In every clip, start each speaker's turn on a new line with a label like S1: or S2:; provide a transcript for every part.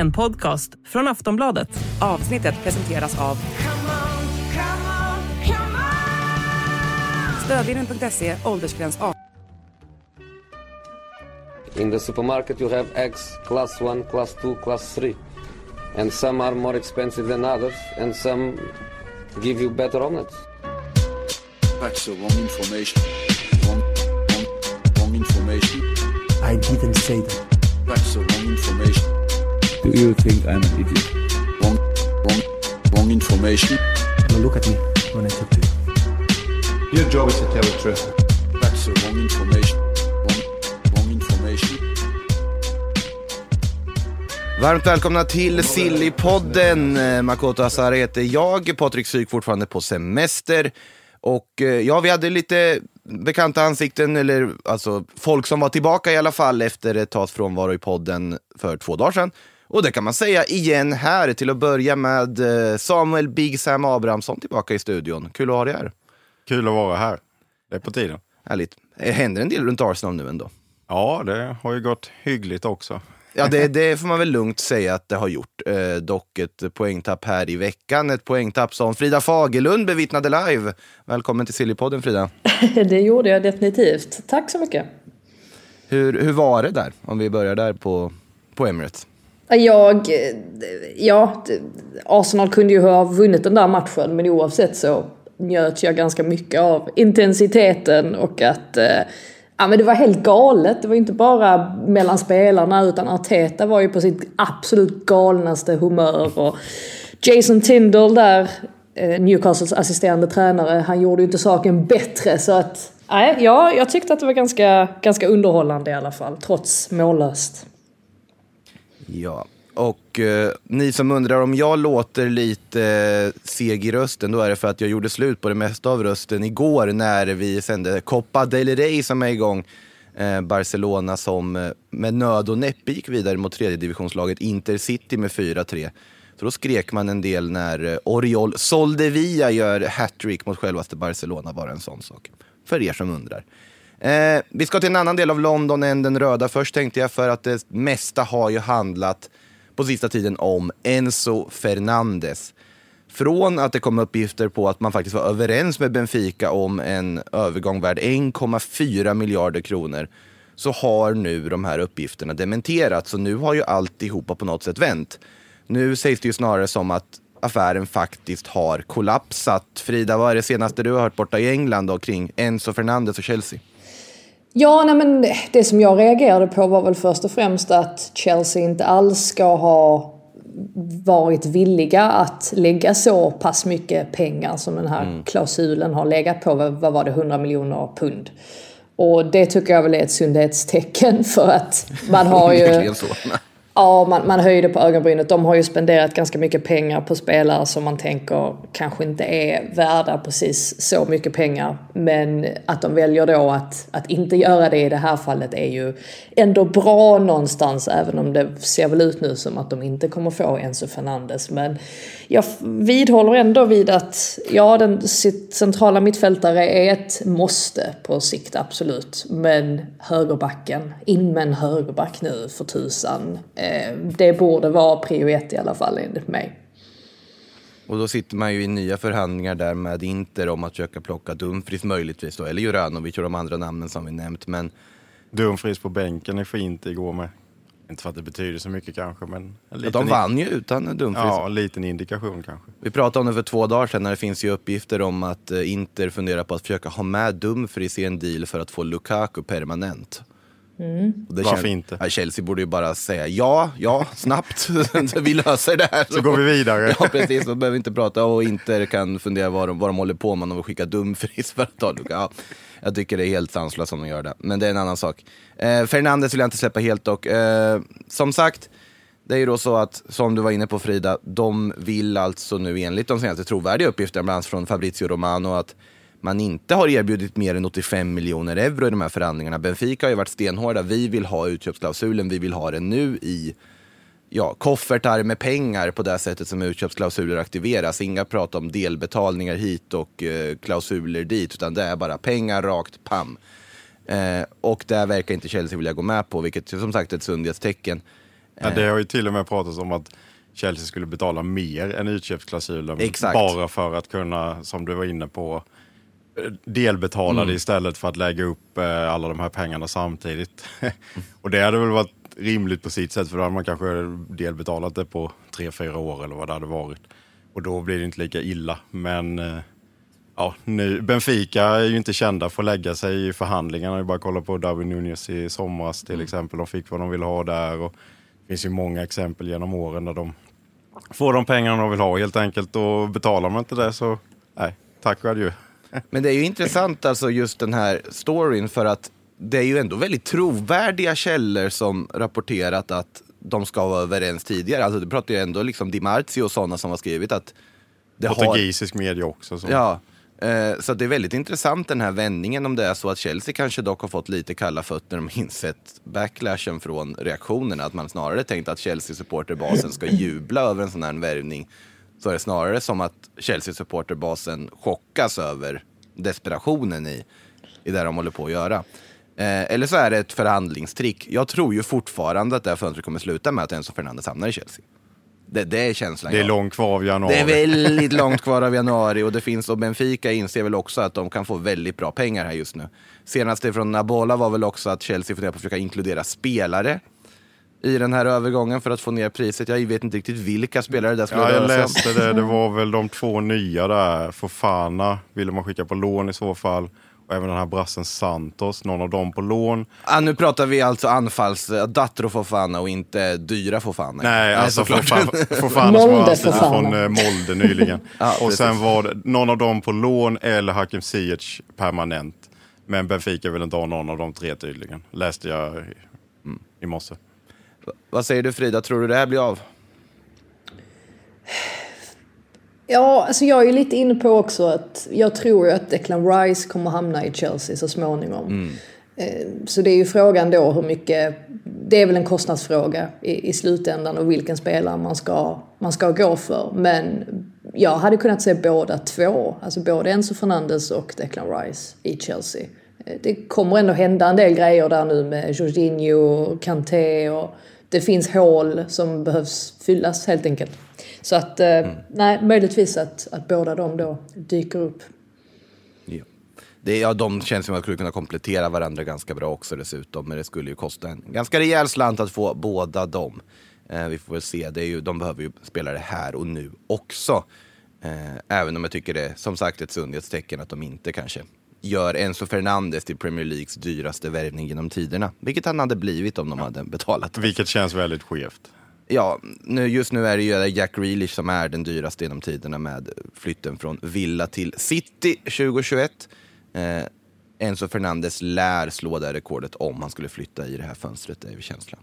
S1: En podcast från Aftonbladet.
S2: Avsnittet presenteras av Stödvinnen.se, åldersgräns 18.
S3: In the supermarket, you have eggs class 1, class 2, class 3. And some are more expensive than others, and some give you better omelets.
S4: That's the wrong information. Wrong, wrong, wrong information.
S5: I didn't say that.
S4: That's the wrong information.
S6: Do you think I'm an idiot?
S4: Wrong, wrong, wrong information.
S5: Now look at me when I talk to you.
S7: Your job is to tell the truth.
S4: That's the wrong information. Wrong, wrong information.
S8: Varmt välkomna till Sillypodden. Eh, Makoto Asara heter jag, Patrik Syk fortfarande på semester. Och eh, ja, vi hade lite bekanta ansikten, eller alltså folk som var tillbaka i alla fall efter ett tags frånvaro i podden för två dagar sedan. Och det kan man säga igen här, till att börja med eh, Samuel Big Sam Abrahamsson tillbaka i studion. Kul att ha dig här.
S9: Kul att vara här. Det är på tiden.
S8: Härligt. Det händer en del runt Arsenal nu ändå.
S9: Ja, det har ju gått hyggligt också.
S8: Ja, det, det får man väl lugnt säga att det har gjort. Eh, dock ett poängtapp här i veckan. Ett poängtapp som Frida Fagerlund bevittnade live. Välkommen till Sillypodden Frida.
S10: Det gjorde jag definitivt. Tack så mycket.
S8: Hur, hur var det där? Om vi börjar där på, på Emirates.
S10: Jag, ja, Arsenal kunde ju ha vunnit den där matchen men oavsett så njöt jag ganska mycket av intensiteten och att eh, ja, men det var helt galet. Det var inte bara mellan spelarna utan Arteta var ju på sitt absolut galnaste humör. Och Jason Tindall där, eh, Newcastles assisterande tränare, han gjorde ju inte saken bättre. Så att, nej, ja, jag tyckte att det var ganska, ganska underhållande i alla fall, trots mållöst.
S8: Ja, och eh, ni som undrar om jag låter lite eh, seg i rösten, då är det för att jag gjorde slut på det mesta av rösten igår när vi sände Copa del Rey som är igång. Eh, Barcelona som eh, med nöd och näppe gick vidare mot tredje divisionslaget Intercity med 4-3. Så då skrek man en del när eh, Oriol Soldevia gör hattrick mot självaste Barcelona, bara en sån sak. För er som undrar. Eh, vi ska till en annan del av London än den röda först tänkte jag för att det mesta har ju handlat på sista tiden om Enzo Fernandes. Från att det kom uppgifter på att man faktiskt var överens med Benfica om en övergång värd 1,4 miljarder kronor så har nu de här uppgifterna dementerats. Så nu har ju alltihopa på något sätt vänt. Nu sägs det ju snarare som att affären faktiskt har kollapsat. Frida, vad är det senaste du har hört borta i England då, kring Enzo Fernandes och Chelsea?
S10: Ja, nej men det som jag reagerade på var väl först och främst att Chelsea inte alls ska ha varit villiga att lägga så pass mycket pengar som den här mm. klausulen har legat på. Vad var det? 100 miljoner pund. Och det tycker jag väl är ett sundhetstecken för att man har ju... Ja, man, man höjde på ögonbrynet. De har ju spenderat ganska mycket pengar på spelare som man tänker kanske inte är värda precis så mycket pengar. Men att de väljer då att, att inte göra det i det här fallet är ju ändå bra någonstans. Även om det ser väl ut nu som att de inte kommer få Enzo Fernandes. Men jag vidhåller ändå vid att ja, den centrala mittfältare är ett måste på sikt, absolut. Men högerbacken, in med en högerback nu för tusan. Eh, det borde vara prio ett i alla fall enligt mig.
S8: Och då sitter man ju i nya förhandlingar där med Inter om att försöka plocka Dumfries möjligtvis då, eller Juranovic och de andra namnen som vi nämnt. Men...
S9: Dumfries på bänken är fint igår med. Inte för att det betyder så mycket kanske, men... En
S8: ja, de vann ju utan Dumfries.
S9: Ja, en liten indikation kanske.
S8: Vi pratade om det för två dagar sedan när det finns ju uppgifter om att eh, Inter funderar på att försöka ha med Dumfries i en deal för att få Lukaku permanent.
S10: Mm.
S9: Varför inte?
S8: Ja, Chelsea borde ju bara säga ja, ja, snabbt. vi löser det här.
S9: Så går vi vidare.
S8: ja, precis. Man behöver inte prata och Inter kan fundera vad de, vad de håller på med. Om de vill skicka Dumfries för att ta. Ja, jag tycker det är helt sanslöst om de gör det. Men det är en annan sak. Eh, Fernandes vill jag inte släppa helt dock. Eh, som sagt, det är ju då så att, som du var inne på Frida, de vill alltså nu enligt de senaste trovärdiga uppgifterna, bland annat från Fabrizio Romano, att man inte har erbjudit mer än 85 miljoner euro i de här förhandlingarna. Benfica har ju varit stenhårda. Vi vill ha utköpsklausulen, vi vill ha den nu i ja, koffertar med pengar på det sättet som utköpsklausuler aktiveras. Inga prat om delbetalningar hit och eh, klausuler dit, utan det är bara pengar rakt, pam. Eh, och det verkar inte Chelsea vilja gå med på, vilket som sagt är ett sundhetstecken.
S9: Ja, det har ju till och med pratats om att Chelsea skulle betala mer än utköpsklausulen.
S8: Exakt.
S9: Bara för att kunna, som du var inne på, eh, delbetala det istället för att lägga upp eh, alla de här pengarna samtidigt. och det hade väl varit rimligt på sitt sätt för då hade man kanske delbetalat det på tre, fyra år eller vad det hade varit. Och då blir det inte lika illa. Men eh, ja, nu, Benfica är ju inte kända för att lägga sig i förhandlingarna. Jag bara kolla på Darwin Nunez i somras till exempel. De fick vad de ville ha där. Och det finns ju många exempel genom åren där de får de pengarna de vill ha helt enkelt. Och betalar man inte det så, nej, tack och adjö.
S8: Men det är ju intressant alltså just den här storyn för att det är ju ändå väldigt trovärdiga källor som rapporterat att de ska vara överens tidigare. Alltså det pratar ju ändå liksom Di Marzio och sådana som har skrivit att det har...
S9: Portugisisk media också. Så.
S8: Ja, eh, så det är väldigt intressant den här vändningen om det är så att Chelsea kanske dock har fått lite kalla fötter och insett backlashen från reaktionerna. Att man snarare tänkt att Chelsea-supporterbasen ska jubla över en sån här värvning. Så är det snarare som att Chelsea-supporterbasen chockas över desperationen i, i det de håller på att göra. Eh, eller så är det ett förhandlingstrick. Jag tror ju fortfarande att det här fönstret kommer sluta med att Enzo Fernandes hamnar i Chelsea. Det, det är känslan
S9: Det är långt kvar av januari.
S8: Det är väldigt långt kvar av januari och det finns och Benfica inser väl också att de kan få väldigt bra pengar här just nu. Senaste från Nabola var väl också att Chelsea funderar på att försöka inkludera spelare i den här övergången för att få ner priset. Jag vet inte riktigt vilka spelare det skulle
S9: Ja, jag läste det. Det var väl de två nya där. Fofana ville man skicka på lån i så fall. Och även den här brassen Santos, någon av dem på lån.
S8: Ah, nu pratar vi alltså anfalls, eh, Datro Fofana och inte dyra Fofana.
S9: Nej, alltså
S8: såklart.
S9: Fofana, Fofana som var från eh, Molde nyligen.
S8: Ja,
S9: och
S8: precis.
S9: sen var det någon av dem på lån eller Hakim Ziyech permanent. Men Benfica vill inte ha någon av de tre tydligen. Läste jag i, i morse.
S8: Vad säger du Frida, tror du det här blir av?
S10: Ja, alltså jag är lite inne på också att jag tror ju att Declan Rice kommer hamna i Chelsea så småningom. Eh, Så det är ju frågan då hur mycket, det är väl en kostnadsfråga i, i slutändan och vilken spelare man ska, man ska gå för. Men jag hade kunnat se båda två, alltså både Enzo Fernandes och Declan Rice i Chelsea. Eh, Det kommer ändå hända en del grejer där nu med Jorginho, Kanté och det finns hål som behövs fyllas helt enkelt. Så att, eh, nej, möjligtvis att, att båda de då dyker upp.
S8: Ja. Det, ja, de känns som att de skulle kunna komplettera varandra ganska bra också dessutom. Men det skulle ju kosta en ganska rejäl slant att få båda dem. Eh, vi får väl se. Det är ju, de behöver ju spela det här och nu också. Eh, även om jag tycker det är som sagt ett sundhetstecken att de inte kanske gör Enzo Fernandes till Premier Leagues dyraste värvning genom tiderna. Vilket han hade blivit om de hade betalat.
S9: Vilket känns väldigt skevt.
S8: Ja, nu, just nu är det ju Jack Grealish som är den dyraste genom tiderna med flytten från Villa till City 2021. Eh, Enzo Fernandes lär slå det rekordet om han skulle flytta i det här fönstret, det är ju känslan.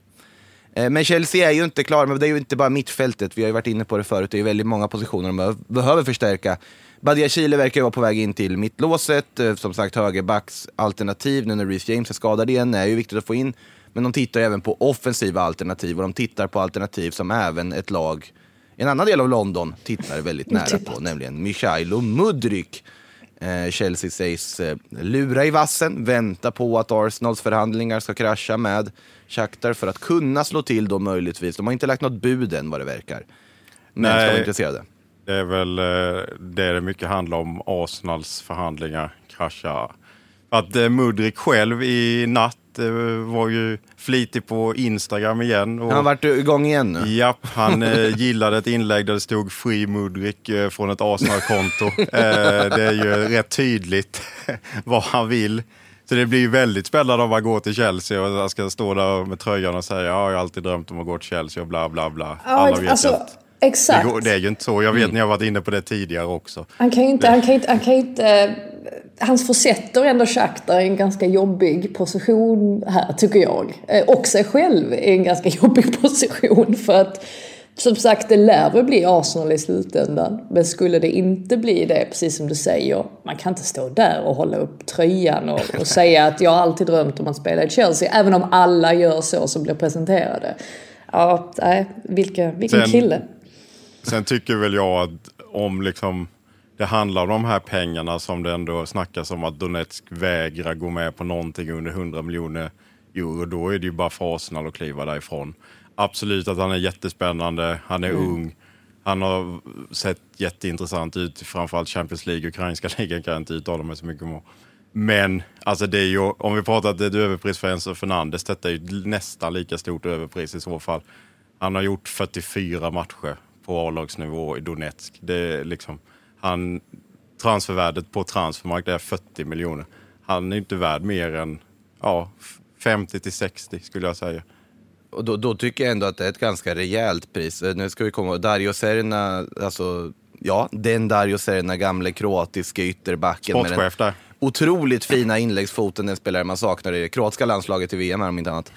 S8: Eh, men Chelsea är ju inte klar, men det är ju inte bara mittfältet. Vi har ju varit inne på det förut, det är väldigt många positioner de behöver förstärka. Badia Chile verkar vara på väg in till mittlåset. Eh, Som sagt, högerbacks alternativ nu när Reece James är skadad igen är ju viktigt att få in. Men de tittar även på offensiva alternativ och de tittar på alternativ som även ett lag i en annan del av London tittar väldigt nära på, nämligen Michailo Mudryk. Eh, Chelsea sägs eh, lura i vassen, vänta på att Arsenals förhandlingar ska krascha med Shakhtar för att kunna slå till då möjligtvis. De har inte lagt något bud än vad det verkar. Men ska
S9: Nej.
S8: vara intresserade.
S9: Det är väl eh, det det mycket handlar om. Arsenals förhandlingar kraschar. Att eh, Mudrik själv i natt eh, var ju flitig på Instagram igen. Och,
S8: Han har varit igång igen nu.
S9: Japp, han gillade ett inlägg där det stod Free Mudrik från ett Arsenal-konto. det är ju rätt tydligt vad han vill. Så det blir ju väldigt spännande om han går till Chelsea och ska stå där med tröjan och säga ja, jag har alltid drömt om att gå till Chelsea och bla bla bla. Alla vet
S10: alltså,
S9: att
S10: exakt.
S9: det, går, det är ju inte så. Jag vet, ni har varit inne på det tidigare också.
S10: Han kan ju inte, han kan inte, han kan inte eh, hans försätter ändå Shakhtar i en ganska jobbig position här tycker jag. Eh, och sig själv i en ganska jobbig position för att som sagt det lär väl bli Arsenal i slutändan. Men skulle det inte bli det, precis som du säger, man kan inte stå där och hålla upp tröjan och, och säga att jag har alltid drömt om att spela i Chelsea, även om alla gör så som blir presenterade. Ja, nej, vilka, vilken
S9: Sen-
S10: kille.
S9: Sen tycker väl jag att om liksom det handlar om de här pengarna som det ändå snackas om att Donetsk vägrar gå med på någonting under 100 miljoner euro, då är det ju bara för Arsenal att kliva därifrån. Absolut att han är jättespännande, han är ung, han har sett jätteintressant ut, framförallt Champions League, ukrainska ligan kan jag inte uttala mig så mycket om. Men alltså det är ju, om vi pratar att det är ett överpris för Enzo Fernandes, detta är ju nästan lika stort överpris i så fall. Han har gjort 44 matcher på A-lagsnivå i Donetsk. Det är liksom, han, transfervärdet på transfermarkt är 40 miljoner. Han är inte värd mer än ja, 50 till 60 skulle jag säga.
S8: Och då, då tycker jag ändå att det är ett ganska rejält pris. Eh, Nu ska vi komma ihåg, Dario Serna, alltså ja, den Dario Serna, gamle kroatiske ytterbacken. med den
S9: Sportchef där.
S8: otroligt fina inläggsfoten, den spelare man saknar i det kroatiska landslaget i VM här om inte annat.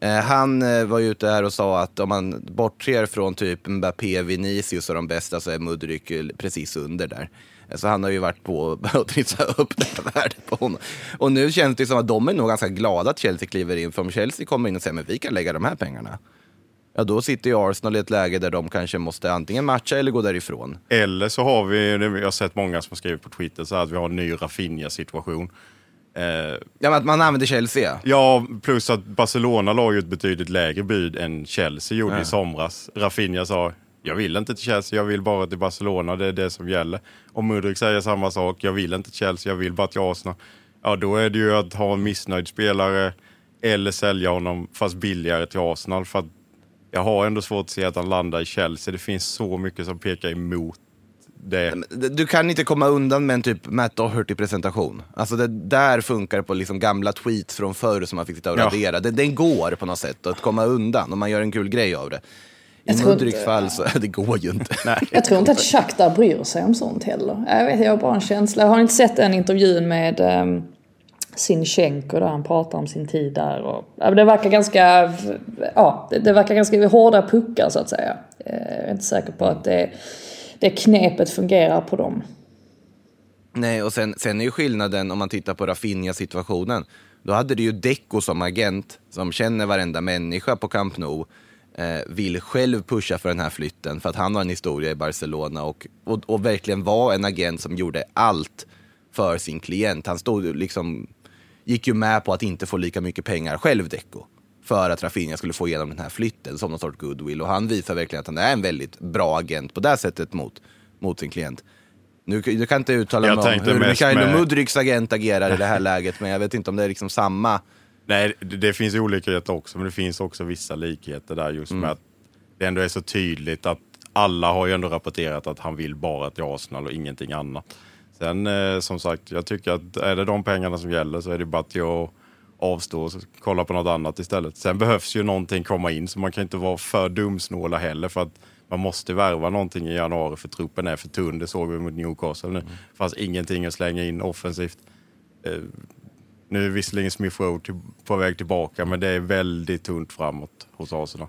S8: Eh, han eh, var ju ute här och sa att om man bortser från typ Mbappé, Vinicius och de bästa så är Mudryk precis under där. Eh, så han har ju varit på att trissa upp det här värdet på honom. Och nu känns det som att de är nog ganska glada att Chelsea kliver in. För om Chelsea kommer in och säger att vi kan lägga de här pengarna. Ja, då sitter ju Arsenal i ett läge där de kanske måste antingen matcha eller gå därifrån.
S9: Eller så har vi, jag har sett många som har skrivit på Twitter, så här att vi har en ny Rafinha-situation. Eh,
S8: Ja, att man använder Chelsea.
S9: ja, plus att Barcelona la ju ett betydligt lägre bud än Chelsea gjorde i somras. Rafinha sa, jag vill inte till Chelsea, jag vill bara till Barcelona, det är det som gäller. Och Mudryk säger samma sak, jag vill inte till Chelsea, jag vill bara till Arsenal. Ja, då är det ju att ha en missnöjd spelare eller sälja honom fast billigare till Arsenal. För jag har ändå svårt att se att han landar i Chelsea. Det finns så mycket som pekar emot det.
S8: Du kan inte komma undan med en typ Matt Doherty-presentation. Alltså det där funkar på liksom gamla tweets från förr som man fick sitta och
S9: Ja.
S8: radera. Den, den går på något sätt att komma undan om man gör en kul grej av det. I
S10: inte-
S8: fall så det går ju inte.
S10: Jag tror inte att Shakhtar bryr sig om sånt heller. Jag vet, jag har bara en känsla. Jag har inte sett den intervjun med um, Sinchenko där han pratar om sin tid där. Och, ja, det verkar ganska, ja, det, det verkar ganska hårda puckar så att säga. Eh, Jag är inte säker på att det, det knepet fungerar på dem.
S8: Nej, och sen, sen är ju skillnaden om man tittar på Rafinha-situationen. Då hade du ju Deco som agent som känner varenda människa på Camp Nou. Eh, vill själv pusha för den här flytten för att han har en historia i Barcelona och, och, och verkligen var en agent som gjorde allt för sin klient. Han stod liksom, gick ju med på att inte få lika mycket pengar själv, Deco. För att Rafinha skulle få igenom den här flytten som någon sorts goodwill. Och han visar verkligen att han är en väldigt bra agent på det sättet mot, mot sin klient. Nu, du kan inte uttala
S9: Jag
S8: mig om hur Mikhailo
S9: med-
S8: Mudryks agent agerar i det här läget, men jag vet inte om det är liksom samma.
S9: Nej, det, det finns olikheter också, men det finns också vissa likheter där just med att det ändå är så tydligt att alla har ju ändå rapporterat att han vill bara till Arsenal och ingenting annat. Sen eh, som sagt, jag tycker att är det de pengarna som gäller så är det bara till att avstå och kolla på något annat istället. Sen behövs ju någonting komma in så man kan inte vara för dumsnåla heller för att man måste värva någonting i januari för truppen är för tunn. Det såg vi mot Newcastle nu. Det fanns ingenting att slänga in offensivt. Eh, nu är visserligen Smith Rowe till, på väg tillbaka, men det är väldigt tunt framåt hos Arsenal.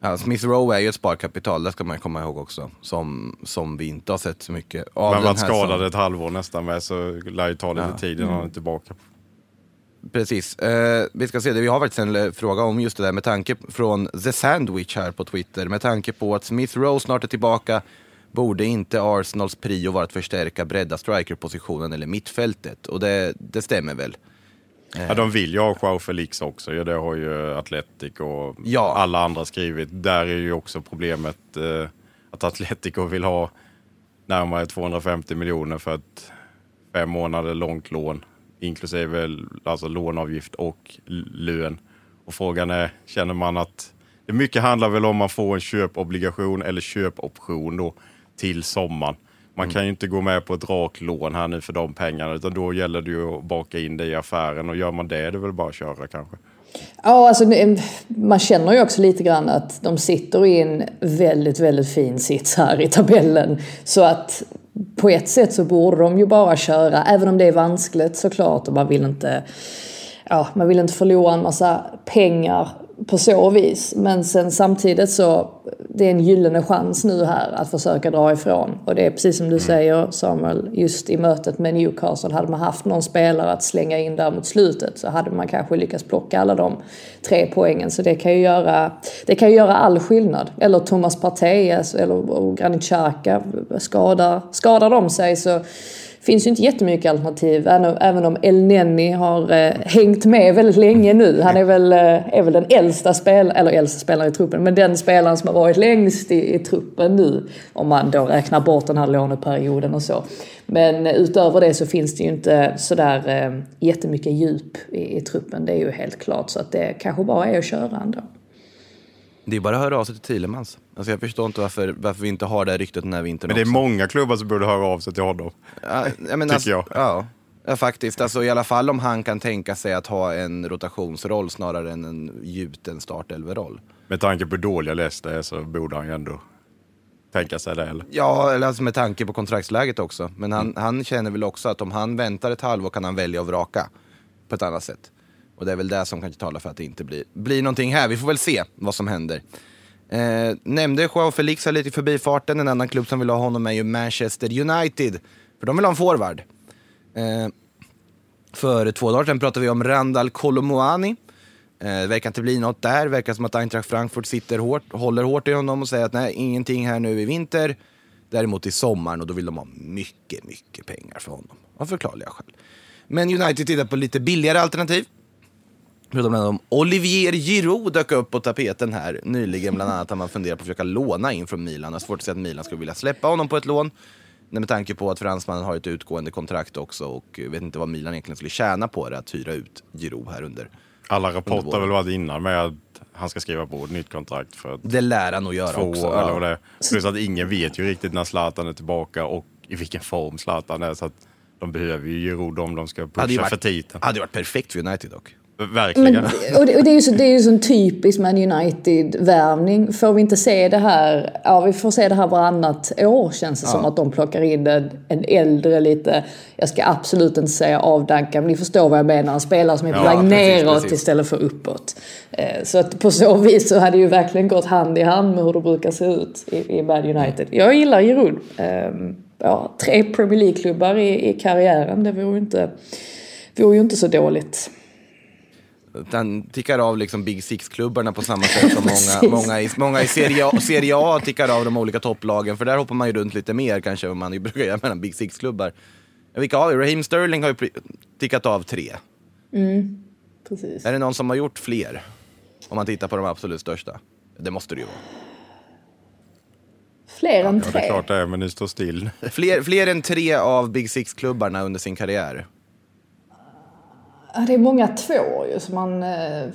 S8: Ja, Smith Rowe är ju ett sparkapital, det ska man komma ihåg också, som, som vi inte har sett så mycket av.
S9: men varit skadad
S8: som-
S9: ett halvår nästan med så lär ju ta lite
S8: Ja.
S9: tid innan han är tillbaka.
S8: Precis. Eh, vi ska se, det. vi har faktiskt en eh, fråga om just det där med tanke från The Sandwich här på Twitter. Med tanke på att Smith Rowe snart är tillbaka, borde inte Arsenals prio vara att förstärka bredda strikerpositionen eller mittfältet? Och det, det stämmer väl?
S9: Ja, de vill ju ha Joao Felix också, ja, det har ju Atletic och
S8: Ja.
S9: alla andra skrivit. Där är ju också problemet eh, att Atletico vill ha närmare 250 miljoner för ett fem månader långt lån, inklusive alltså lånavgift och lön. Och frågan är, känner man att det mycket handlar väl om man får en köpobligation eller köpoption då till sommaren. Man kan ju inte gå med på ett rakt lån här nu för de pengarna utan då gäller det ju att baka in det i affären och gör man det är det väl bara att köra kanske.
S10: Ja, alltså man känner ju också lite grann att de sitter i en väldigt, väldigt fin sits här i tabellen. Så att på ett sätt så borde de ju bara köra, även om det är vanskligt såklart och man vill inte, ja, man vill inte förlora en massa pengar på så vis. Men sen samtidigt så, det är en gyllene chans nu här att försöka dra ifrån. Och det är precis som du säger Samuel, just i mötet med Newcastle, hade man haft någon spelare att slänga in där mot slutet så hade man kanske lyckats plocka alla de tre poängen. Så det kan ju göra, det kan ju göra all skillnad. Eller Thomas Partey alltså, eller Granit Xhaka, skadar, skadar de sig så finns ju inte jättemycket alternativ. Även- om El Nenni har eh, hängt med väldigt länge nu. Han är väl, eh, är väl den äldsta spelaren, eller äldsta spelaren i truppen, men den spelaren som har varit längst i, i truppen nu. Om man då räknar bort den här låneperioden och så. Men eh, utöver det så finns det ju inte sådär eh, jättemycket djup i, i truppen. Det är ju helt klart. Så att det kanske bara är att köra ändå.
S8: Det är bara att höra av sig till Thielemans. Alltså jag förstår inte varför, varför vi inte har det ryktet den här vintern
S9: Men det är
S8: också.
S9: många klubbar som borde höra av sig till honom.
S8: Ja, ja, men
S9: Tycker
S8: alltså,
S9: jag.
S8: Ja, ja, faktiskt. Alltså, I alla fall om han kan tänka sig att ha en rotationsroll snarare än en gjuten startelveroll.
S9: Med tanke på hur dåliga Leicester är så borde han ju ändå tänka sig det. Eller?
S8: Ja, eller alltså med tanke på kontraktsläget också. Men han, han känner väl också att om han väntar ett halvår kan han välja att vraka på ett annat sätt. Och det är väl det som kanske talar för att det inte blir, blir någonting här. Vi får väl se vad som händer. Eh, nämnde Joao Felix här lite i förbifarten. En annan klubb som vill ha honom är ju Manchester United. För de vill ha en forward. Eh, för två dagar sedan pratade vi om Randall Kolomoani. Eh, det verkar inte bli något där. Verkar som att Eintracht Frankfurt sitter hårt, håller hårt i honom och säger att nej, ingenting här nu i vinter. Däremot i sommaren och då vill de ha mycket, mycket pengar för honom. Av förklarliga skäl. Men United tittar på lite billigare alternativ. Förutom bland annat om Olivier Giroud dök upp på tapeten här nyligen. Bland annat har man funderat på att försöka låna in från Milan. Det är svårt att säga att Milan skulle vilja släppa honom på ett lån. Nej, Med tanke på att fransmannen har ett utgående kontrakt också och vet inte vad Milan egentligen skulle tjäna på det att hyra ut Giroud här under.
S9: Alla rapporter har väl varit innan med att han ska skriva på ett nytt kontrakt för
S8: Det lär han nog göra
S9: två
S8: också.
S9: år. Eller vad det är. Plus att ingen vet ju riktigt när Zlatan är tillbaka och i vilken form Zlatan är. Så att de behöver ju Giroud om de ska pusha
S8: varit-
S9: för titeln.
S8: Hade varit perfekt för United dock.
S9: Verkligen.
S10: Men, och det, och det är ju så, det är ju sån typisk Man United-värvning. Får vi inte se det här, ja vi får se det här varannat år känns det som att de plockar in en, en äldre lite, jag ska absolut inte säga avdankad, men ni förstår vad jag menar, en spelare som är på
S8: Ja,
S10: väg
S8: precis,
S10: neråt
S8: precis.
S10: istället för uppåt. Eh, Så att på så vis så hade det ju verkligen gått hand i hand med hur det brukar se ut i, i Man United. Jag gillar Giroud. Ehm, Ja, tre Premier League-klubbar i, i karriären, det vore ju inte, vore ju inte så dåligt.
S8: Den tickar av liksom Big Six-klubbarna på samma sätt som många, många, i, många i Serie A, Serie A tickar av de olika topplagen. För där hoppar man ju runt lite mer kanske än man ju brukar göra mellan Big Six-klubbar. Vilka har vi? Raheem Sterling har ju tickat av tre.
S10: Precis.
S8: Är det någon som har gjort fler? Om man tittar på de absolut största. Det måste det ju vara.
S10: Fler än
S9: Ja, det
S10: tre.
S9: är klart det är, men ni står still.
S8: Fler, fler än tre av Big Six-klubbarna under sin karriär.
S10: Ja, det är många två ju som man eh,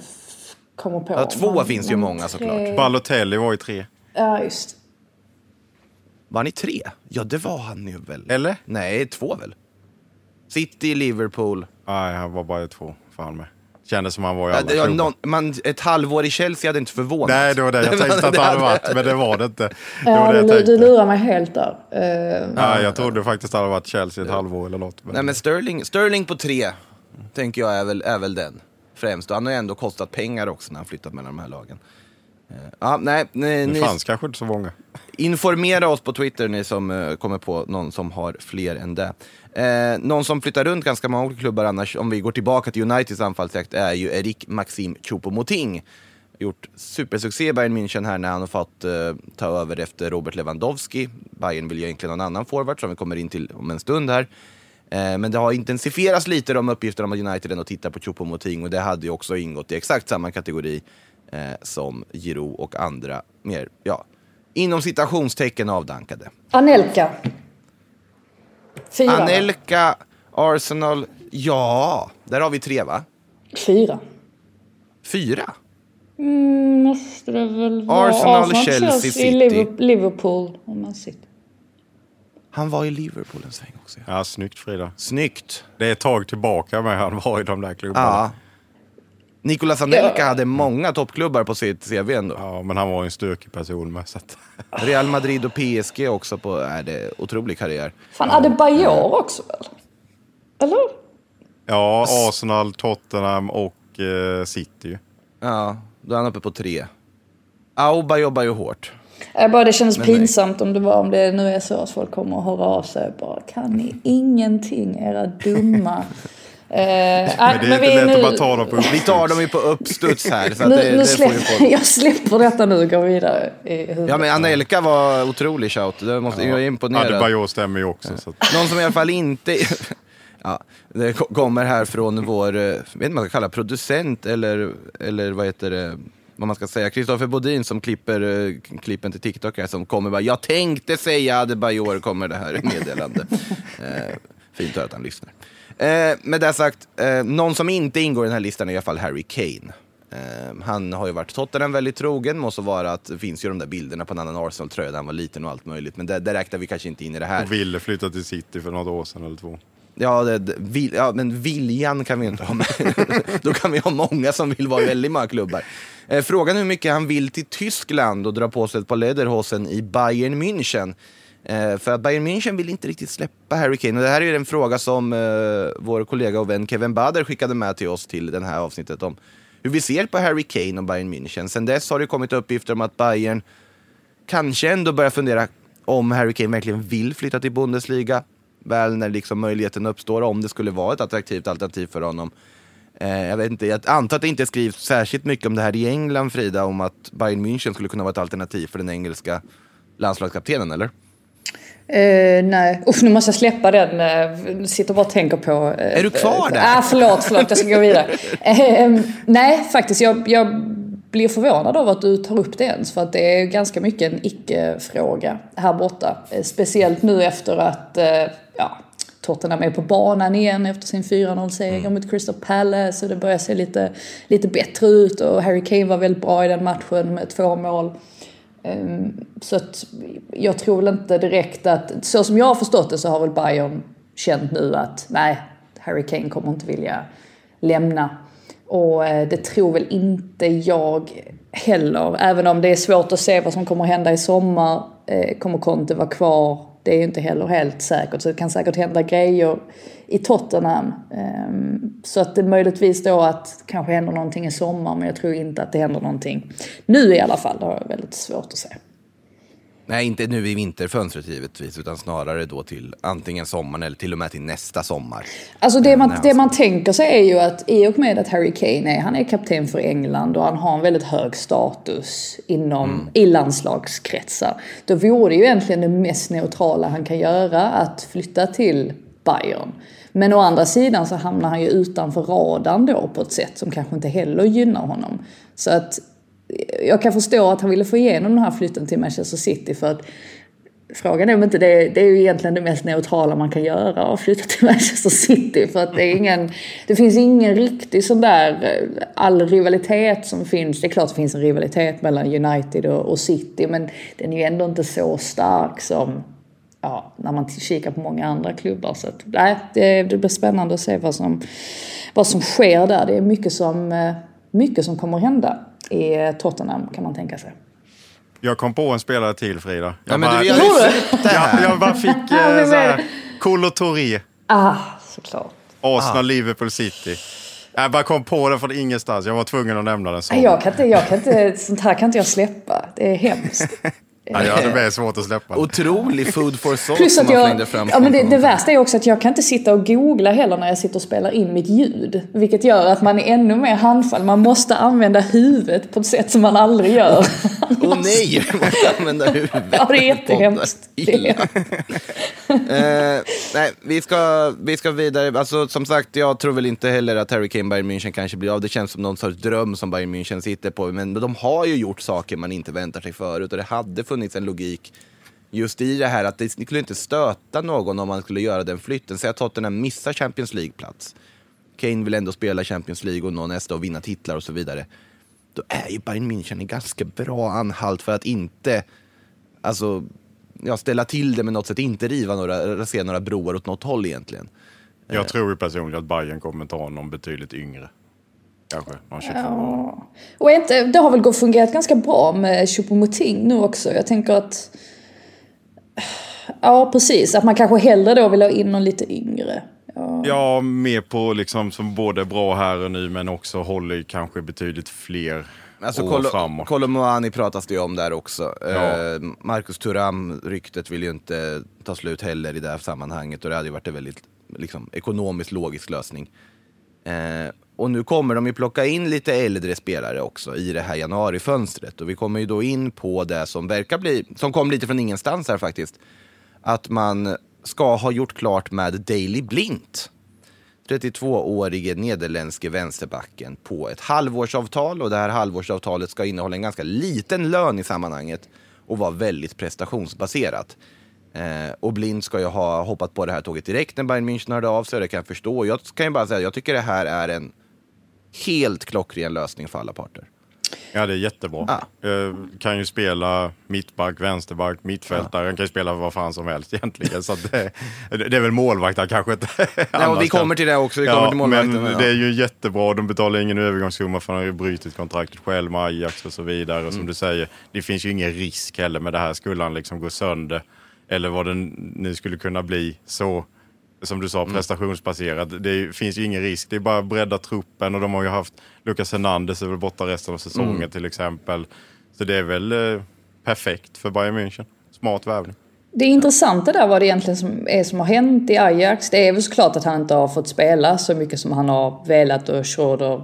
S10: kommer på.
S8: Ja, två
S10: Man-
S8: finns ju
S10: man
S8: många
S10: tre-
S8: såklart.
S9: Balotelli var ju tre.
S10: Ja, just.
S8: Var ni tre? Ja, det var han ju väl?
S9: Eller?
S8: Nej, två väl? City, Liverpool.
S9: Nej, han var bara två. Fan med. Kändes som han var i
S8: Ja,
S9: alla klubbar.
S8: någon, man, ett halvår i Chelsea hade inte förvånat.
S9: Nej, det var det jag tänkte att det hade varit, men det var det inte. Det var
S10: Ja,
S9: det jag
S10: du, lurar mig helt där. Eh,
S9: Ja, jag trodde faktiskt att det hade varit Chelsea ett halvår eller något. Men...
S8: Nej, men Sterling, Sterling på tre, tänker jag är väl, är väl den. Främst. Och han har ju ändå kostat pengar också när han flyttat mellan de här lagen. Eh, Ja, nej, ni,
S9: det
S8: ni,
S9: fanns kanske inte så många.
S8: informera oss på Twitter ni som eh, kommer på någon som har fler än det. Eh, någon som flyttar runt ganska många olika klubbar annars, om vi går tillbaka till Uniteds anfallsjakt, är ju Erik Maxim Choupo-Moting. Gjort supersuccé i Bayern München här när han har fått eh, ta över efter Robert Lewandowski. Bayern vill ju egentligen ha en annan forward som vi kommer in till om en stund här. Eh, men det har intensifierats lite de uppgifterna om att United ändå tittar på Choupo-Moting och det hade ju också ingått i exakt samma kategori eh, som Giroud och andra mer, ja, inom citationstecken avdankade.
S10: Anelka. Fyra.
S8: Anelka, Arsenal, ja, där har vi tre va?
S10: Fyra.
S8: Fyra?
S10: Mm, måste det väl vara.
S8: Arsenal, Chelsea, City.
S10: Liverpool, Liverpool och Man City.
S8: Han var i Liverpool en sväng också. Ja.
S9: Ja, snyggt Frida.
S8: Snyggt.
S9: Det är ett tag tillbaka med han var i de där klubbarna.
S8: Ja. Nicolas Anelka hade många toppklubbar på sitt CV ändå.
S9: Ja, men han var ju en styrkeperson med. Så att...
S8: Real Madrid och PSG också på, är det otrolig karriär.
S10: Fan, Adebayor också väl? Eller?
S9: Ja, Arsenal, Tottenham och eh, City.
S8: Ja, då är han uppe på tre. Auba jobbar ju hårt.
S10: Jag bara, det kändes
S8: Men nej.
S10: pinsamt om det var om det nu är så att folk kommer att höra av sig. Bara, kan ni ingenting, era dumma Eh,
S9: Men det är inte lätt att bara ta dem på
S8: Vi tar dem ju på uppstuds här. Så att
S10: nu,
S8: det,
S10: nu
S8: det
S10: släpper,
S8: folk.
S10: jag släpper detta nu och går vidare.
S8: Ja men Anelka var otrolig shout. Det måste, Jag är imponerad.
S9: Adebayor stämmer ju också. Så att,
S8: Någon som i alla fall inte... Ja, det ko- kommer här från vår, eh, vet man ska kalla producent eller, eller vad heter det, vad man ska säga, Kristoffer Bodin som klipper eh, klippen till TikTok här som kommer bara, jag tänkte säga Adebayor kommer det här meddelande. eh, fint att han lyssnar. Eh, med det sagt, eh, någon som inte ingår i den här listan är i alla fall Harry Kane. Eh, han har ju varit Tottenham väldigt trogen, måste vara att det finns ju de där bilderna på en annan Arsenal-tröja där han var liten och allt möjligt, men det, det räknar vi kanske inte in i det här.
S9: och ville flytta till City för något år sedan eller två.
S8: Ja, det, det, vil, ja, men viljan kan vi inte ha med. Då kan vi ha många som vill vara i väldigt många klubbar. Eh, frågan är hur mycket han vill till Tyskland och dra på sig ett par Lederhosen i Bayern München. Eh, för att Bayern München vill inte riktigt släppa Harry Kane. Och det här är en fråga som eh, vår kollega och vän Kevin Bader skickade med till oss till det här avsnittet om hur vi ser på Harry Kane och Bayern München. Sen dess har det kommit uppgifter om att Bayern kanske ändå börjar fundera om Harry Kane verkligen vill flytta till Bundesliga. Väl när liksom möjligheten uppstår, om det skulle vara ett attraktivt alternativ för honom. Eh, jag, vet inte, jag antar att det inte skrivs särskilt mycket om det här i England, Frida, om att Bayern München skulle kunna vara ett alternativ för den engelska landslagskaptenen, eller?
S10: Eh, nej, usch nu måste jag släppa den. Uh, sitter bara och tänker på... eh,
S8: Är du kvar där?
S10: Ah, förlåt, förlåt, jag ska gå vidare. Eh, nej, faktiskt, jag, jag blir förvånad av att du tar upp det ens. För att det är ganska mycket en icke-fråga här borta. Eh, speciellt nu efter att eh, ja, Tottenham är på banan igen efter sin 4-0-seger mot Crystal Palace. Och det börjar se lite, lite bättre ut och Harry Kane var väldigt bra i den matchen med två mål. Ehm, Så att jag tror väl inte direkt att, så som jag har förstått det så har väl Bayern känt nu att nej, Harry Kane kommer inte vilja lämna. Och eh, det tror väl inte jag heller, även om det är svårt att se vad som kommer hända i sommar. Eh, kommer Conte vara kvar? Det är ju inte heller helt säkert, så det kan säkert hända grejer i Tottenham. Ehm, så att det möjligtvis då att kanske händer någonting i sommar, men jag tror inte att det händer någonting nu i alla fall. Det har jag väldigt svårt att se.
S8: Nej, inte nu i vinterfönstret givetvis, utan snarare då till antingen sommaren eller till och med till nästa sommar.
S10: Alltså det man, det man tänker sig är ju att i och med att Harry Kane är, han är kapten för England och han har en väldigt hög status inom, i landslagskretsar. Då vore det ju egentligen det mest neutrala han kan göra att flytta till Bayern. Men å andra sidan så hamnar han ju utanför radarn då på ett sätt som kanske inte heller gynnar honom. Så att jag kan förstå att han ville få igenom den här flytten till Manchester City för att Frågan är om inte det, det är ju egentligen det mest neutrala man kan göra att flytta till Manchester City. För att det är ingen, det finns ingen riktig sån där, eh, all rivalitet som finns. Det är klart det finns en rivalitet mellan United och, och City men den är ju ändå inte så stark som ja, när man kikar på många andra klubbar. Så att, nej, det, det blir spännande att se vad som, vad som sker där. Det är mycket som, eh, mycket som kommer hända i Tottenham kan man tänka sig.
S9: Jag kom på en spelare till Frida. Jag
S8: Ja, men
S9: bara,
S8: du,
S9: jag, jag bara fick eh, Kolo Touré,
S10: Ah, såklart.
S9: Arsenal, Liverpool City. Jag bara kom på det från ingenstans. Jag var tvungen att nämna den. Så.
S10: Nej, Jag kan inte, jag kan inte, sånt här kan inte jag släppa. Det är hemskt.
S9: Ja, jag hade med svårt att släppa den.
S8: Otrolig food for thought
S10: Plus
S8: som
S10: att
S8: man
S10: jag,
S8: fram.
S10: ja, men det, det värsta är också att jag kan inte sitta och googla heller när jag sitter och spelar in mitt ljud. Vilket gör att man är ännu mer handfall. Man måste använda huvudet på ett sätt som man aldrig gör.
S8: Åh nej, jag måste använda huvudet.
S10: Ja, det är jättehemskt.
S8: Illa. eh, nej, vi ska, vi ska vidare. Alltså, som sagt, jag tror väl inte heller att Harry Kane Bayern München kanske blir av. Det känns som någon sorts dröm som Bayern München sitter på. Men de har ju gjort saker man inte väntar sig förut och det hade funnits en logik just i det här att det skulle inte stöta någon om man skulle göra den flytten. Säg att Tottenham missar Champions League-plats. Kane vill ändå spela Champions League och nå nästa och vinna titlar och så vidare. Då är ju Bayern München en ganska bra anhalt för att inte alltså, ja, ställa till det med något sätt, inte riva några, rasera några broar åt något håll egentligen.
S9: Jag tror ju personligen att Bayern kommer ta någon betydligt yngre. Kanske någon 25 år.
S10: Ja. Och inte, det har väl gått fungerat ganska bra med Choupo-Moting nu också. Jag tänker att... Ja, precis. Att man kanske hellre då vill ha in någon lite yngre. Ja.
S9: Ja, mer på liksom som både bra här och nu men också håller kanske betydligt fler
S8: Alltså, Kolo,
S9: framåt.
S8: Kolomoani pratas det ju om där också.
S9: Ja.
S8: Eh, Marcus Thuram, ryktet vill ju inte ta slut heller i det här sammanhanget och det hade ju varit en väldigt liksom, ekonomiskt logisk lösning. Eh, och nu kommer de ju plocka in lite äldre spelare också i det här januarifönstret. Och vi kommer ju då in på det som verkar bli, som kom lite från ingenstans här faktiskt. Att man ska ha gjort klart med Daily Blint. 32-årige nederländske vänsterbacken på ett halvårsavtal och det här halvårsavtalet ska innehålla en ganska liten lön i sammanhanget och vara väldigt prestationsbaserat. Eh, och Blind ska ju ha hoppat på det här tåget direkt när Bayern München hörde av sig, det kan jag förstå. Jag kan ju bara säga, jag tycker det här är en helt klockren lösning för alla parter.
S9: Ja, det är jättebra.
S8: Ah.
S9: Eh, kan ju spela mittback, vänsterback, mittfältare. Han kan ju spela vad fan som helst egentligen. Så det, det är väl målvakter kanske inte.
S8: Nej, och vi kommer till det också. Vi kommer till målvakten.
S9: Men
S8: ja.
S9: det är ju jättebra. De betalar ingen övergångssumma för han har ju brutit kontraktet själv med Ajax och så vidare. Och som
S8: Mm.
S9: du säger, det finns ju ingen risk heller med det här. Skulle han liksom gå sönder eller vad den nu skulle kunna bli så som du sa,
S8: Mm.
S9: prestationsbaserad. Det finns ju ingen risk. Det är bara att bredda truppen och de har ju haft Lucas Hernandez är väl borta resten av säsongen
S8: Mm.
S9: till exempel. Så det är väl eh, perfekt för Bayern München. Smart värvning.
S10: Det är intressant det där vad det egentligen som är som har hänt i Ajax. Det är väl såklart att han inte har fått spela så mycket som han har velat och Schroeder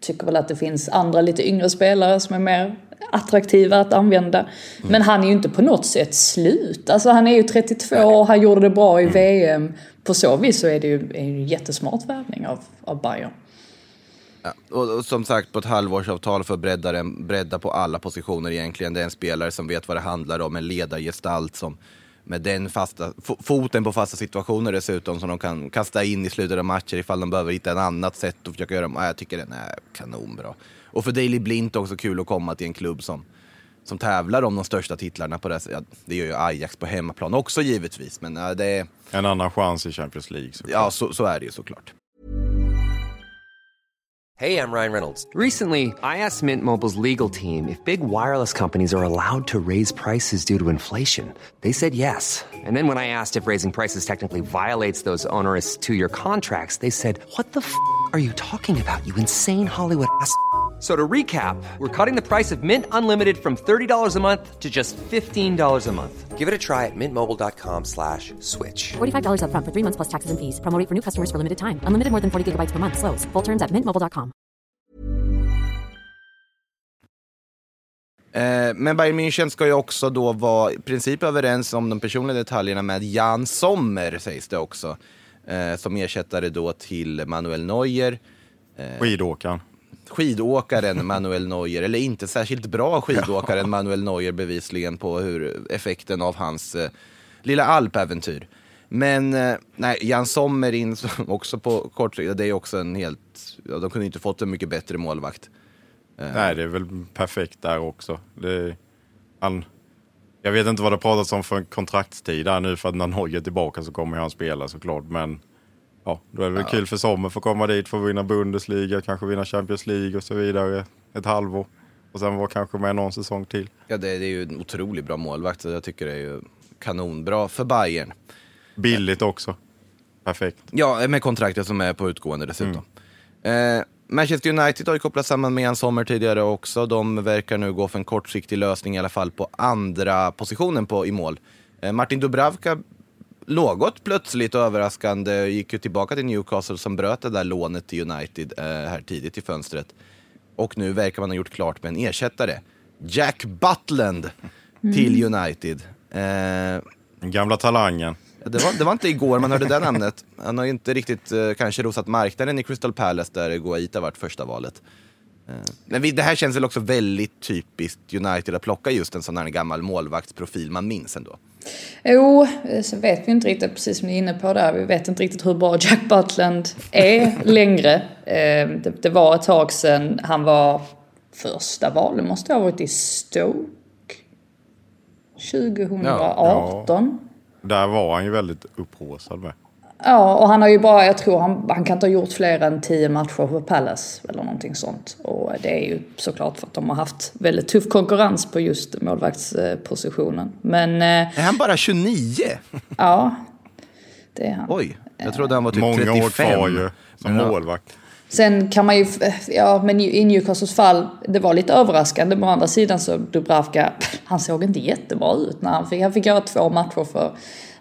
S10: tycker väl att det finns andra lite yngre spelare som är mer attraktiva att använda. Men han är ju inte på något sätt slut. Alltså han är ju 32 år, han gjorde det bra i VM. På så vis så är det ju en jättesmart värvning av, av Bayern.
S8: Ja, och, och som sagt, på ett halvårsavtal för att bredda, på alla positioner egentligen. Det är en spelare som vet vad det handlar om, en ledargestalt som med den fasta, fo, foten på fasta situationer dessutom som de kan kasta in i slutet av matcher ifall de behöver hitta ett annat sätt att försöka göra. Ja, jag tycker den är kanonbra. Och för Daley Blint också kul att komma till en klubb som, som tävlar om de största titlarna på det ja, Det gör ju Ajax på hemmaplan också givetvis, men ja, det är...
S9: En annan chans i Champions League. såklart.
S8: Ja, så, så är det ju såklart.
S11: Hey, I'm Ryan Reynolds. Recently, I asked Mint Mobile's legal team if big wireless companies are allowed to raise prices due to inflation. They said yes. And then when I asked if raising prices technically violates those onerous two year contracts, they said, What the f are you talking about, you insane Hollywood ass? So to recap, we're cutting the price of Mint Unlimited from $30 a month to just $15 a month. Give it a try at mintmobile.com slash switch.
S12: $45 upfront for three months plus taxes and fees. Promo rate for new customers for limited time. Unlimited more than 40 gigabytes per month. Slows. Full terms at mintmobile.com.
S8: Eh, men Bayern München ska ju också då vara i princip överens om de personliga detaljerna med Jan Sommer, sägs det också. Eh, som ersättare då till Manuel Neuer.
S9: Skidåkaren.
S8: Skidåkaren Manuel Neuer, eller inte särskilt bra skidåkaren Manuel Neuer bevisligen på hur effekten av hans eh, lilla alpäventyr. Men eh, nej, Jan Sommer in som också på kort sikt, det är också en helt, ja, de kunde inte fått en mycket bättre målvakt.
S9: Nej, det är väl perfekt där också. Det, han, jag vet inte vad det pratats om för kontraktstid där nu för att när Norge är tillbaka så kommer han spela såklart. Men ja, då är det väl kul för Sommer att få komma dit, få vinna Bundesliga, kanske vinna Champions League och så vidare ett halvår. Och sen vara kanske med någon säsong till.
S8: Ja, det, det är ju en otroligt bra målvakt, jag tycker det är ju kanonbra för Bayern.
S9: Billigt också. Perfekt.
S8: Ja, med kontraktet som är på utgående dessutom. Eh, Manchester United har ju kopplats samman med Jan Sommer tidigare också. De verkar nu gå för en kortsiktig lösning i alla fall på andra positionen på, i mål. Eh, Martin Dubravka, något plötsligt och överraskande, gick ju tillbaka till Newcastle som bröt det där lånet till United eh, här tidigt i fönstret. Och nu verkar man ha gjort klart med en ersättare. Jack Butland till United. Eh,
S9: Den gamla talangen.
S8: Det var, det var inte igår man hörde det namnet. Han har ju inte riktigt eh, kanske rosat marknaden i Crystal Palace där Guaita varit första valet. Eh, men vi, det här känns väl också väldigt typiskt United att plocka just en sån här gammal målvaktsprofil man minns ändå.
S10: Jo, eh, så vet vi inte riktigt, precis som ni är inne på där, vi vet inte riktigt hur bra Jack Butland är längre. Eh, Det, var ett tag sedan han var första val, det måste ha varit i Stoke. 2018.
S9: Där var han ju väldigt upphaussad med.
S10: Ja, och han har ju bara, jag tror han, han kan inte ha gjort fler än 10 matcher för Palace eller någonting sånt. Och det är ju såklart för att de har haft väldigt tuff konkurrens på just målvaktspositionen. Men eh,
S8: Är han bara 29?
S10: ja, det är han.
S8: Oj, jag trodde han var typ
S9: Många
S8: 35.
S9: år kvar ju som
S8: Ja.
S9: målvakt.
S10: Sen kan man ju, ja men i Newcastles fall, det var lite överraskande. Men å andra sidan så Dubravka, han såg inte jättebra ut när han fick, han fick göra två matcher för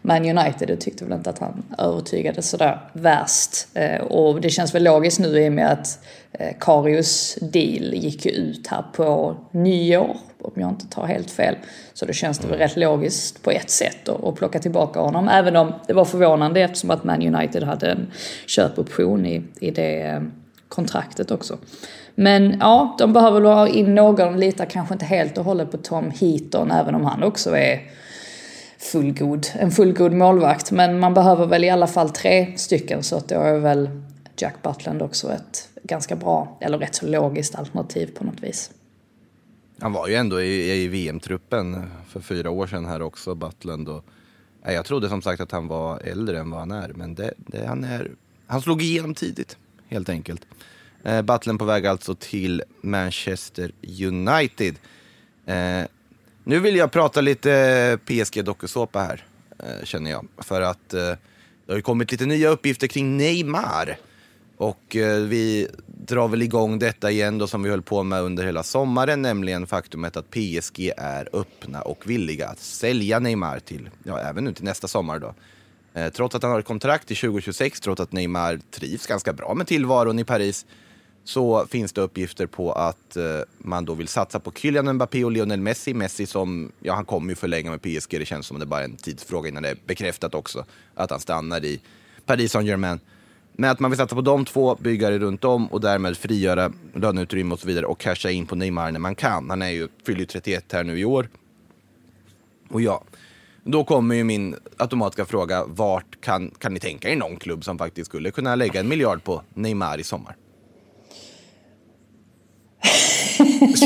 S10: Man United och tyckte väl inte att han övertygade sådär värst. Eh, och det känns väl logiskt nu i och med att eh, Karius deal gick ju ut här på nyår, om jag inte tar helt fel. Så då känns det väl rätt logiskt på ett sätt att, att plocka tillbaka honom. Även om det var förvånande eftersom att Man United hade en köpoption i, i det eh, kontraktet också. Men ja, de behöver väl ha in någon, litar kanske inte helt och hållet på Tom Heaton, även om han också är fullgod, en fullgod målvakt. Men man behöver väl i alla fall tre stycken så att då är väl Jack Butland också ett ganska bra, eller rätt så logiskt alternativ på något vis.
S8: Han var ju ändå i, i VM-truppen för fyra år sedan här också, Butland. Och, jag trodde som sagt att han var äldre än vad han är, men det, det, han, är, han slog igenom tidigt, helt enkelt. Eh, Butland på väg alltså till Manchester United. Eh, nu vill jag prata lite eh, PSG dokusåpa här, eh, känner jag. För att eh, det har ju kommit lite nya uppgifter kring Neymar. Och vi drar väl igång detta igen då som vi höll på med under hela sommaren, nämligen faktumet att PSG är öppna och villiga att sälja Neymar till, ja även nu till nästa sommar då. Trots att han har ett kontrakt till 2026, trots att Neymar trivs ganska bra med tillvaron i Paris, så finns det uppgifter på att eh, man då vill satsa på Kylian Mbappé och Lionel Messi. Messi som, ja han kommer ju förlänga med PSG, det känns som det är bara en tidsfråga innan det är bekräftat också att han stannar i Paris Saint-Germain. Men att man vill satsa på de två byggare runt om och därmed frigöra löneutrymme och så vidare och casha in på Neymar när man kan. Han är ju, fyller ju 31 här nu i år. Och ja, då kommer ju min automatiska fråga, vart kan, kan ni tänka er någon klubb som faktiskt skulle kunna lägga en miljard på Neymar i sommar?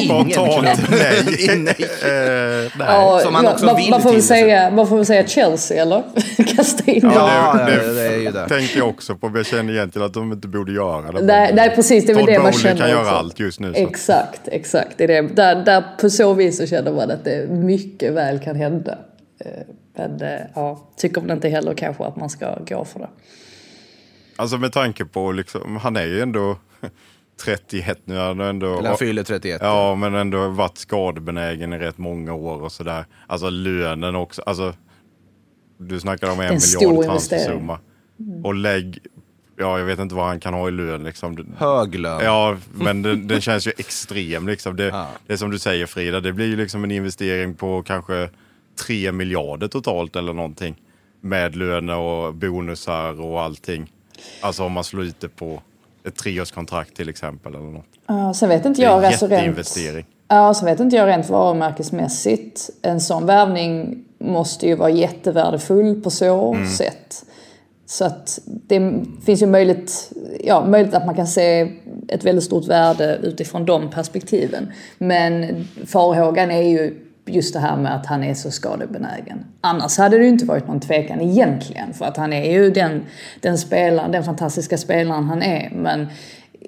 S9: Spontant nej.
S8: nej.
S9: Eh, nej.
S10: Ja,
S8: Som han också
S10: man,
S8: vill
S10: man, får väl
S8: till
S10: säga, man får väl säga Chelsea eller? Kasta in
S8: Ja,
S10: dem.
S8: det, det är ju det.
S9: tänkte jag också på, jag känner egentligen att de inte borde göra det.
S10: Nej, nej precis, det är väl det man känner
S9: kan göra
S10: också.
S9: allt just nu. Så.
S10: Exakt, exakt. Det är det. Där, där på så vis så känner man att det mycket väl kan hända. Eh, Men eh, ja, tycker väl inte heller kanske att man ska gå för det.
S9: Alltså med tanke på, liksom, han är ju ändå 31 nu. Han ändå,
S8: Eller han fyller 31.
S9: Ja, men ändå varit skadebenägen i rätt många år och sådär. Alltså lönen också. Alltså, du snackar om en,
S10: en stor
S9: miljard
S10: investering.
S9: transfersumma. Och lägg, ja jag vet inte vad han kan ha i lön liksom.
S8: Hög lön.
S9: Ja, men den, den känns ju extrem liksom. Det,
S8: Ja.
S9: det är som du säger Frida, det blir ju liksom en investering på kanske 3 miljarder totalt eller någonting. Med löner och bonusar och allting. Alltså om man slår ut det på ett treårskontrakt till exempel eller något.
S10: Ja, sen vet inte
S9: Det är
S10: jag
S9: en
S10: alltså rent...
S9: jätteinvestering.
S10: Ja, sen vet inte jag rent varumärkesmässigt. En sån värvning måste ju vara jättevärdefull på så
S9: Mm.
S10: sätt. Så att det finns ju möjligt, ja, möjligt att man kan se ett väldigt stort värde utifrån de perspektiven. Men farhågan är ju just det här med att han är så skadebenägen. Annars hade det ju inte varit någon tvekan egentligen. För att han är ju den, den spelaren, den fantastiska spelaren han är. Men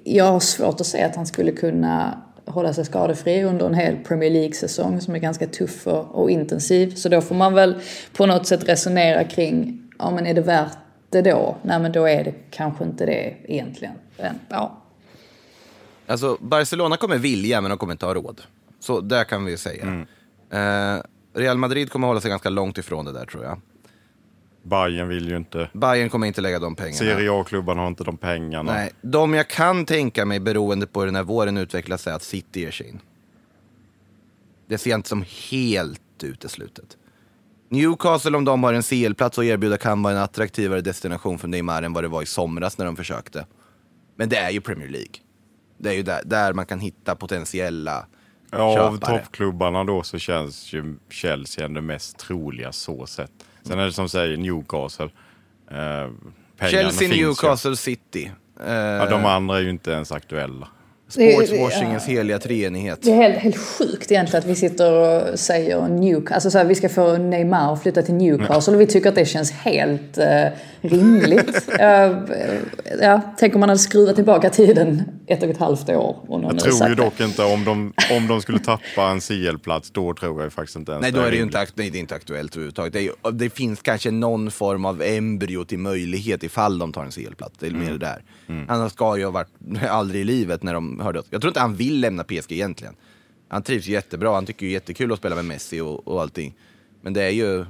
S10: jag har svårt att se att han skulle kunna hålla sig skadefri under en hel Premier League-säsong som är ganska tuff och, och intensiv. Så då får man väl på något sätt resonera kring, ja men är det värt det då? Nej men då är det kanske inte det egentligen. Men, ja.
S8: Alltså, Barcelona kommer vilja, men de kommer inte ha råd. Så där kan vi säga.
S9: Mm.
S8: Eh, Real Madrid kommer hålla sig ganska långt ifrån det där, tror jag.
S9: Bayern vill ju inte.
S8: Bayern kommer inte lägga de pengarna.
S9: Serie A-klubbarna har inte de pengarna.
S8: Nej, de jag kan tänka mig, beroende på hur den här våren utvecklas, är att City ger sig in. Det ser jag inte som helt uteslutet. Newcastle, om de har en CL-plats att erbjuda, kan vara en attraktivare destination för Neymar än vad det var i somras när de försökte. Men det är ju Premier League. Det är ju där, där man kan hitta potentiella
S9: Ja, av toppklubbarna då så känns ju Chelsea ändå mest troliga så sett. Sen är det som säger Newcastle. Eh,
S8: Chelsea,
S9: finns ju.
S8: Newcastle, City. Eh,
S9: Ja, de andra är ju inte ens aktuella.
S8: Sportswashingens heliga treenighet.
S10: Det är helt, helt sjukt egentligen att vi sitter och säger Newcastle, alltså så här, vi ska få Neymar att flytta till Newcastle och vi tycker att det känns helt eh, rimligt. uh, ja, tänk om man hade skruvat tillbaka tiden ett och ett halvt år. Och någon
S9: Jag
S10: hade
S9: tror ju
S10: det.
S9: dock inte om de, om de skulle tappa en CL-plats, då tror jag faktiskt inte ens
S8: Nej, då är det ju
S9: rimligt.
S8: inte, nej, det är inte aktuellt överhuvudtaget. Det, är, det finns kanske någon form av embryo till möjlighet ifall de tar en CL-plats. Det är mer det där. Han ska ju ha varit aldrig i livet när de hörde oss. Jag tror inte han vill lämna PSG egentligen. Han trivs jättebra, han tycker ju jättekul att spela med Messi och, och allting. Men det är ju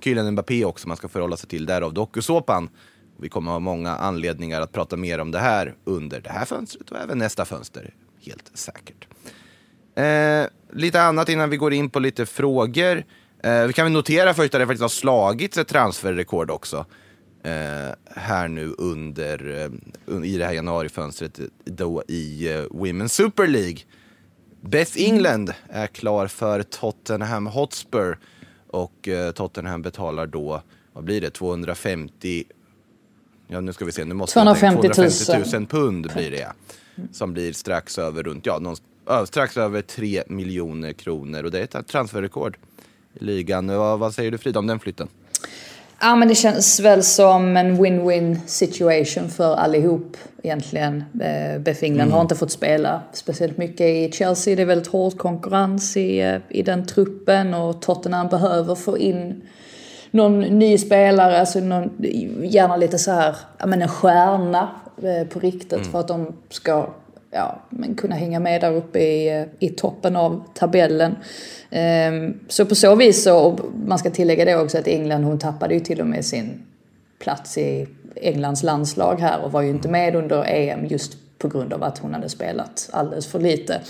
S8: Kylian Mbappé också man ska förhålla sig till, därav dokusåpan. Vi kommer ha många anledningar att prata mer om det här under det här fönstret och även nästa fönster, helt säkert. Eh, lite annat innan vi går in på lite frågor. Eh, vi kan väl notera först att det faktiskt har slagits ett transferrekord också. Eh, här nu under, eh, i det här januarifönstret då i eh, Women's Super League. Beth England är klar för Tottenham Hotspur och Tottenham betalar då, vad blir det, 250 Ja, nu ska vi se, nu måste
S10: 250 000.
S8: 250 000 pund blir det. Som blir strax över runt, ja, någon, strax över 3 miljoner kronor och det är ett transferrekord i ligan. Vad, vad säger du Frida om den flytten?
S10: Ja men det känns väl som en win-win situation för allihop egentligen. Eh, Beth England
S8: Mm.
S10: har inte fått spela speciellt mycket i Chelsea. Det är väldigt hård konkurrens i, i den truppen och Tottenham behöver få in någon ny spelare, alltså någon, gärna lite så här, ja men en stjärna eh, på riktigt
S8: Mm.
S10: för att de ska ja, men kunna hänga med där uppe i, eh, i toppen av tabellen. Ehm, så på så vis så, och man ska tillägga det också att England, hon tappade ju till och med sin plats i Englands landslag här och var ju inte med under EM just på grund av att hon hade spelat alldeles för lite.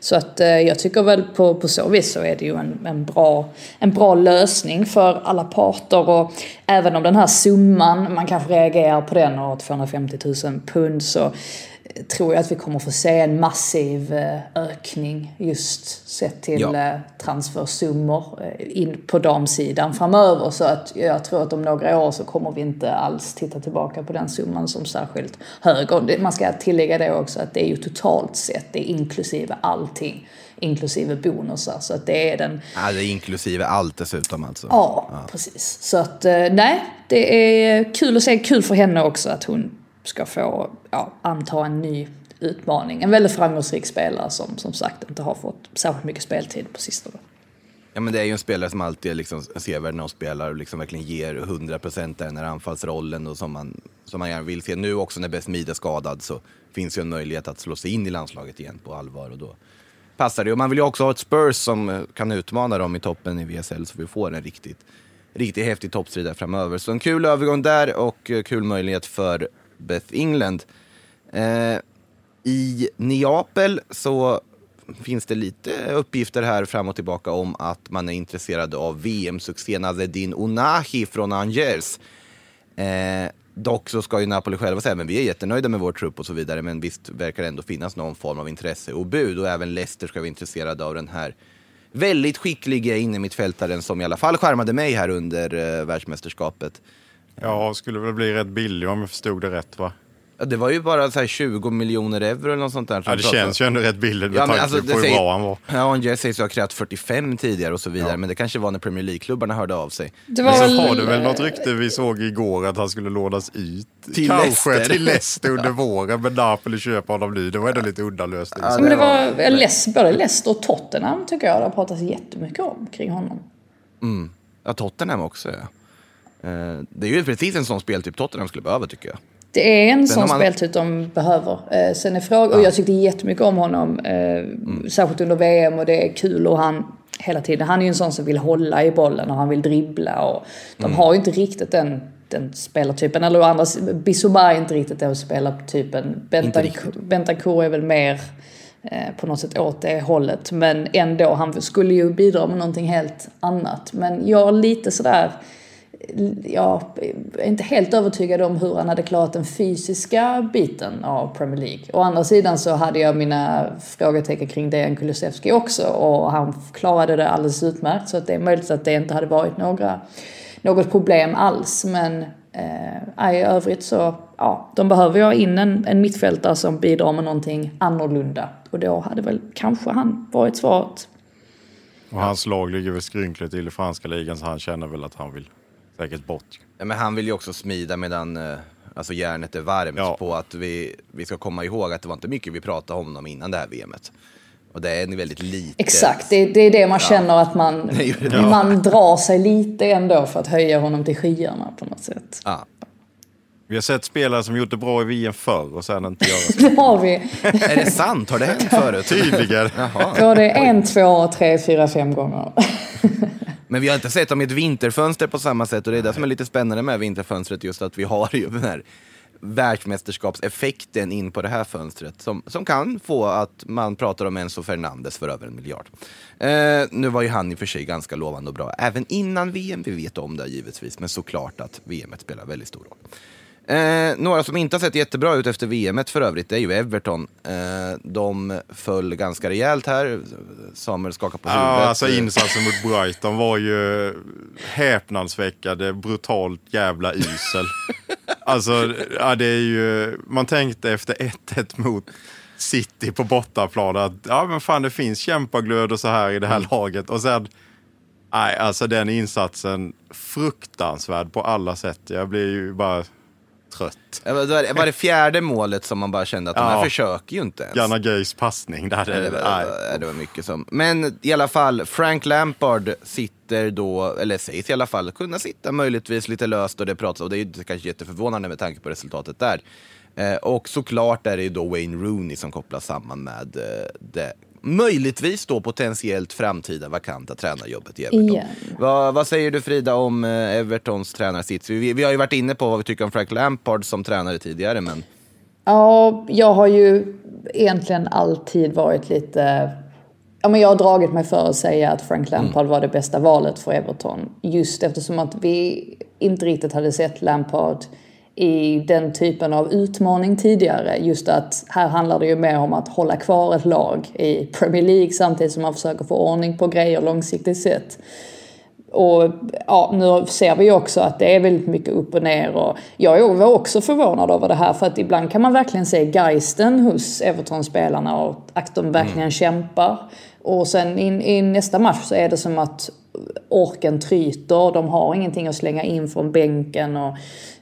S10: Så att eh, jag tycker väl på, på så vis så är det ju en, en, bra, en bra lösning för alla parter och även om den här summan, man kanske reagerar på den och 250 000 pund så tror jag att vi kommer få se en massiv eh, ökning just sett till
S8: Ja.
S10: eh, transfersummor eh, in på damsidan framöver. Så att jag tror att om några år så kommer vi inte alls titta tillbaka på den summan som särskilt hög. Och man ska tillägga det också att det är ju totalt sett, det är inklusive allting. Inklusive bonusar. Så att det är den
S8: Ja, det är inklusive allt dessutom alltså.
S10: Ja, precis. Så att nej, det är kul att se. Kul för henne också att hon ska få ja, anta en ny utmaning. En väldigt framgångsrik spelare som som sagt inte har fått särskilt mycket speltid på sistone.
S8: Ja, men det är ju en spelare som alltid är liksom sevärd när hon spelar och liksom verkligen ger 100 procent den här anfallsrollen och som man, som man gärna vill se. Nu också när Besmid är skadad så finns ju en möjlighet att slå sig in i landslaget igen på allvar och då passar det. Och man vill ju också ha ett Spurs som eh, kan utmana dem i toppen i VSL så vi får en riktigt, riktigt häftig toppstrid där framöver. Så en kul övergång där och eh, kul möjlighet för Beth England. Eh, I Neapel så finns det lite uppgifter här fram och tillbaka om att man är intresserad av VM-succén Azedin Onahi från Angers. Eh, dock så ska ju Napoli själva säga men vi är jättenöjda med vår trupp och så vidare men visst verkar det ändå finnas någon form av intresse och bud och även Leicester ska vara intresserade av den här väldigt skickliga innermittfältaren som i alla fall skärmade mig här under eh, världsmästerskapet.
S9: Ja, skulle väl bli rätt billig om jag förstod det rätt va?
S8: Ja, Det var ju bara så här 20 miljoner euro eller något sånt där.
S9: Ja, det känns ju ändå rätt billigt med
S8: Ja, men
S9: tanke
S8: alltså,
S9: på
S8: det
S9: hur
S8: säger-
S9: bra han var.
S8: Ja, Angers sägs ju ha krävt 45 tidigare och så vidare, men det kanske var när Premier League-klubbarna hörde av sig.
S10: Det
S9: Men
S10: var
S9: så
S10: väl,
S9: har du väl något rykte vi såg igår att han skulle lånas ut.
S8: Till
S9: Kanske
S8: Leicester.
S9: till Leicester under våren, men Napoli köper honom nu. Det var ändå lite udda lösning.
S10: Ja, men det var Leicester, både Leicester och Tottenham tycker jag det har pratats jättemycket om kring honom.
S8: Ja, Tottenham också ja. Eh, Det är ju precis en sån speltyp Tottenham skulle behöva tycker jag.
S10: Det är en
S8: Sen
S10: sån
S8: man-
S10: speltyp de behöver. Eh, sen är frågan, och jag tyckte jättemycket om honom, eh, särskilt under VM och det är kul och han hela tiden, han är ju en sån som vill hålla i bollen och han vill dribbla och de har ju inte riktigt den, den spelartypen, eller å andra Bissouma är inte riktigt den spelartypen. Bentancourt är väl mer eh, på något sätt åt det hållet, men ändå, han skulle ju bidra med någonting helt annat. Men jag är lite sådär, jag är inte helt övertygad om hur han hade klarat den fysiska biten av Premier League. Å andra sidan så hade jag mina frågetecken kring Dejan Kulusevski också och han klarade det alldeles utmärkt så att det är möjligt att det inte hade varit några, något problem alls. Men eh, i övrigt så, ja, de behöver ju ha in en, en mittfältare som bidrar med någonting annorlunda och då hade väl kanske han varit svaret.
S9: Och hans lag ligger väl skrynkligt till i franska ligan så han känner väl att han vill säkert bort.
S8: Ja, men han vill ju också smida medan eh, alltså järnet är varmt
S9: Ja.
S8: på att vi, vi ska komma ihåg att det var inte mycket vi pratade om honom innan det här VMet. Och det är en väldigt lite.
S10: Exakt, det, det är det man känner att man,
S8: Det är ju det.
S10: man drar sig lite ändå för att höja honom till skyarna på något sätt.
S8: Ja.
S9: Vi har sett spelare som gjort det bra i VM förr och sen inte göra så.
S10: Det har vi.
S8: Är det sant? Har det hänt förut?
S9: Tydligen.
S8: Jaha.
S10: Både en, två, tre, fyra, fem gånger.
S8: Men vi har inte sett dem i ett vinterfönster på samma sätt och det är det som är lite spännande med vinterfönstret, just att vi har ju den här världsmästerskapseffekten in på det här fönstret som, som kan få att man pratar om Enzo Fernandes för över en miljard. Eh, nu var ju han i och för sig ganska lovande och bra även innan VM, vi vet om det givetvis, men såklart att VM spelar väldigt stor roll. Eh, några som inte har sett jättebra ut efter VM för övrigt, det är ju Everton. Eh, de föll ganska rejält här. Samuel skakar på huvudet.
S9: Ja, alltså insatsen mot Brighton var ju häpnadsväckande, brutalt jävla usel. alltså, ja, det är ju, man tänkte efter 1-1 mot City på bortaplan att ja, men fan, det finns kämpaglöd och så här i det här laget. Och sen, nej, alltså den insatsen, fruktansvärd på alla sätt. Jag blir ju bara trött.
S8: Ja, Var det, var det fjärde målet som man bara kände att de här
S9: Ja.
S8: försöker ju inte ens?
S9: Janna Gays passning där.
S8: Nej, det, var,
S9: nej.
S8: det var mycket som... Men i alla fall, Frank Lampard sitter då, eller sägs i alla fall kunna sitta möjligtvis lite löst och det pratas och det är ju kanske jätteförvånande med tanke på resultatet där. Eh, och såklart är det ju då Wayne Rooney som kopplas samman med eh, det möjligtvis då potentiellt framtida vakanta tränarjobbet i Everton.
S10: Igen.
S8: Vad, vad säger du Frida om eh, Evertons tränarsits? Vi, vi har ju varit inne på vad vi tycker om Frank Lampard som tränare tidigare, men
S10: Ja, jag har ju egentligen alltid varit lite... Ja, men jag har dragit mig för att säga att Frank Lampard var det bästa valet för Everton. Just eftersom att vi inte riktigt hade sett Lampard i den typen av utmaning tidigare. Just att här handlar det ju mer om att hålla kvar ett lag i Premier League samtidigt som man försöker få ordning på grejer långsiktigt sett. Och ja, nu ser vi också att det är väldigt mycket upp och ner. Och jag var också förvånad över det här för att ibland kan man verkligen se geisten hos Everton-spelarna och att de verkligen kämpar. Och sen i nästa match så är det som att orken tryter, de har ingenting att slänga in från bänken. Och,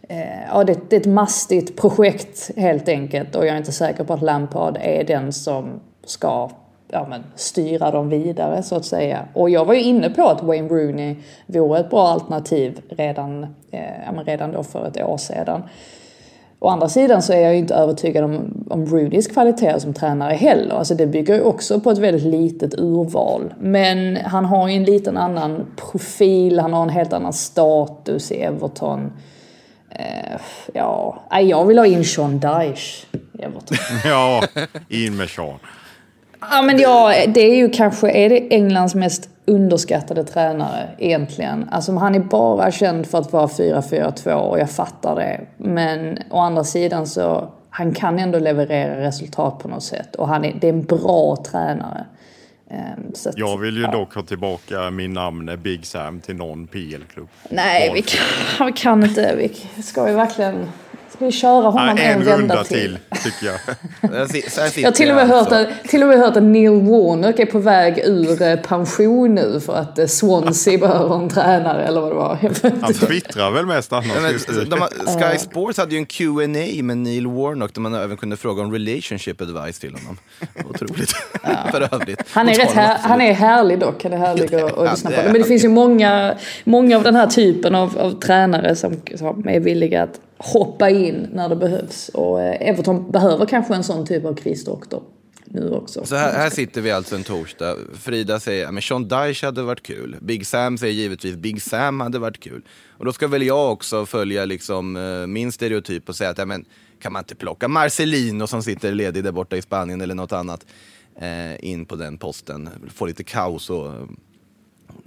S10: Eh, ja, det, det är ett mastigt projekt helt enkelt och jag är inte säker på att Lampard är den som ska ja, men, styra dem vidare så att säga. Och jag var ju inne på att Wayne Rooney vore ett bra alternativ redan, eh, ja, men redan då för ett år sedan. Å andra sidan så är jag ju inte övertygad om, om Rudys kvaliteter som tränare heller. Alltså det bygger ju också på ett väldigt litet urval. Men han har ju en liten annan profil, han har en helt annan status i Everton. Eh, ja, jag vill ha in Sean Dyche.
S9: Ja, in med Sean.
S10: Ja men ja, det är ju kanske, är det Englands mest underskattade tränare egentligen? Alltså han är bara känd för att vara 4-4-2 och jag fattar det. Men å andra sidan så, han kan ändå leverera resultat på något sätt. Och han är, det är en bra tränare. Ehm, att,
S9: Jag vill ju
S10: ja.
S9: dock ha tillbaka min namn Big Sam till någon PL-klubb.
S10: Nej, vi kan, vi kan inte. Vi, ska vi verkligen... Ska vi köra honom
S9: Nej,
S10: en,
S9: en runda
S10: till?
S9: till, tycker jag.
S10: Jag har till och, med
S8: jag
S10: hört
S8: alltså.
S10: att, till och med hört att Neil Warnock är på väg ur eh, pension nu för att eh, Swansea behöver en tränare eller vad det var.
S9: Han twittrar väl mest annars
S8: Ja, men, de, Sky Sports hade ju en Q&A med Neil Warnock där man även kunde fråga om relationship advice till honom. Otroligt. För övrigt.
S10: Han är, rätt här, han är härlig dock. Han är härlig att, att
S8: Ja,
S10: lyssna på. Men det finns ju många, många av den här typen av, av tränare som, som är villiga att hoppa in när det behövs. Och eh, Everton behöver kanske en sån typ av krisdoktor nu också.
S8: Så här, här sitter vi alltså en torsdag. Frida säger att Sean Dyche hade varit kul. Big Sam säger givetvis Big Sam hade varit kul. Och då ska väl jag också följa liksom, eh, min stereotyp och säga att ja, men, kan man inte plocka Marcelino som sitter ledig där borta i Spanien eller något annat eh, in på den posten. Få lite kaos och,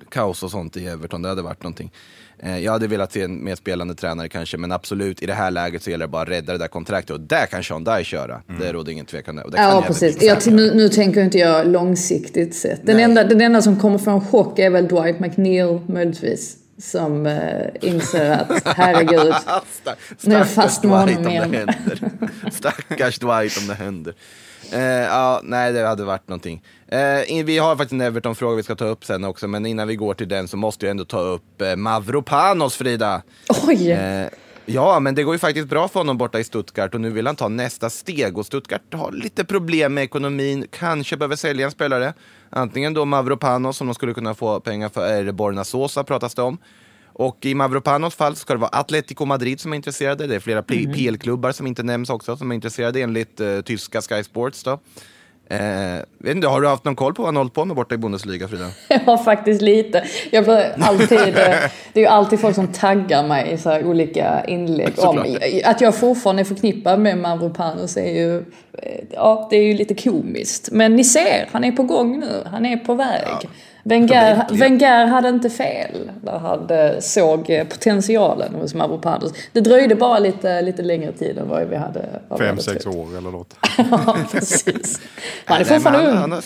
S8: kaos och sånt i Everton. Det hade varit någonting. Eh, jag hade velat se en mer spelande tränare kanske, men absolut i det här läget så gäller det bara att rädda det där kontraktet. Och där kan Sean Dyche köra. Det råder ingen tvekan. Det kan
S10: Ja, precis. Jag, nu, nu tänker inte jag långsiktigt sett. Den
S8: Nej.
S10: enda, den enda som kommer få en chock är väl Dwight McNeil möjligtvis. Som eh, inser att herregud, Nu är jag fast med honom
S8: om
S10: igen.
S8: händer. Stackars Dwight om det händer. Eh, ja, nej, det hade varit någonting. Eh, vi har faktiskt en Everton-fråga vi ska ta upp sen också, men innan vi går till den så måste jag ändå ta upp eh, Mavropanos, Frida.
S10: oj!
S8: Eh, ja, men det går ju faktiskt bra för honom borta i Stuttgart och nu vill han ta nästa steg. Och Stuttgart har lite problem med ekonomin, kanske behöver sälja en spelare. Antingen då Mavropanos som de skulle kunna få pengar för, eller Borna Sosa pratas det om. Och i Mavropanos fall ska det vara Atletico Madrid som är intresserade. Det är flera P- PL-klubbar som inte nämns också som är intresserade enligt eh, tyska Sky Sports. Då. Eh, vet inte, har du haft någon koll på vad han hållit på med borta i Bundesliga, Frida?
S10: Ja, faktiskt lite. Jag blir alltid, eh, det är ju alltid folk som taggar mig i så här olika inlägg. Om, att jag fortfarande är förknippad med Mavropanos är ju, eh, ja, det är ju lite komiskt. Men ni ser, han är på gång nu. Han är på väg. Wenger. Wenger hade inte fel när han eh, såg eh, potentialen hos Mavropanos. Det dröjde bara lite, lite längre tid än vad vi hade
S9: Fem, sex år eller något.
S10: Ja, precis. Han är fortfarande ung.
S8: han,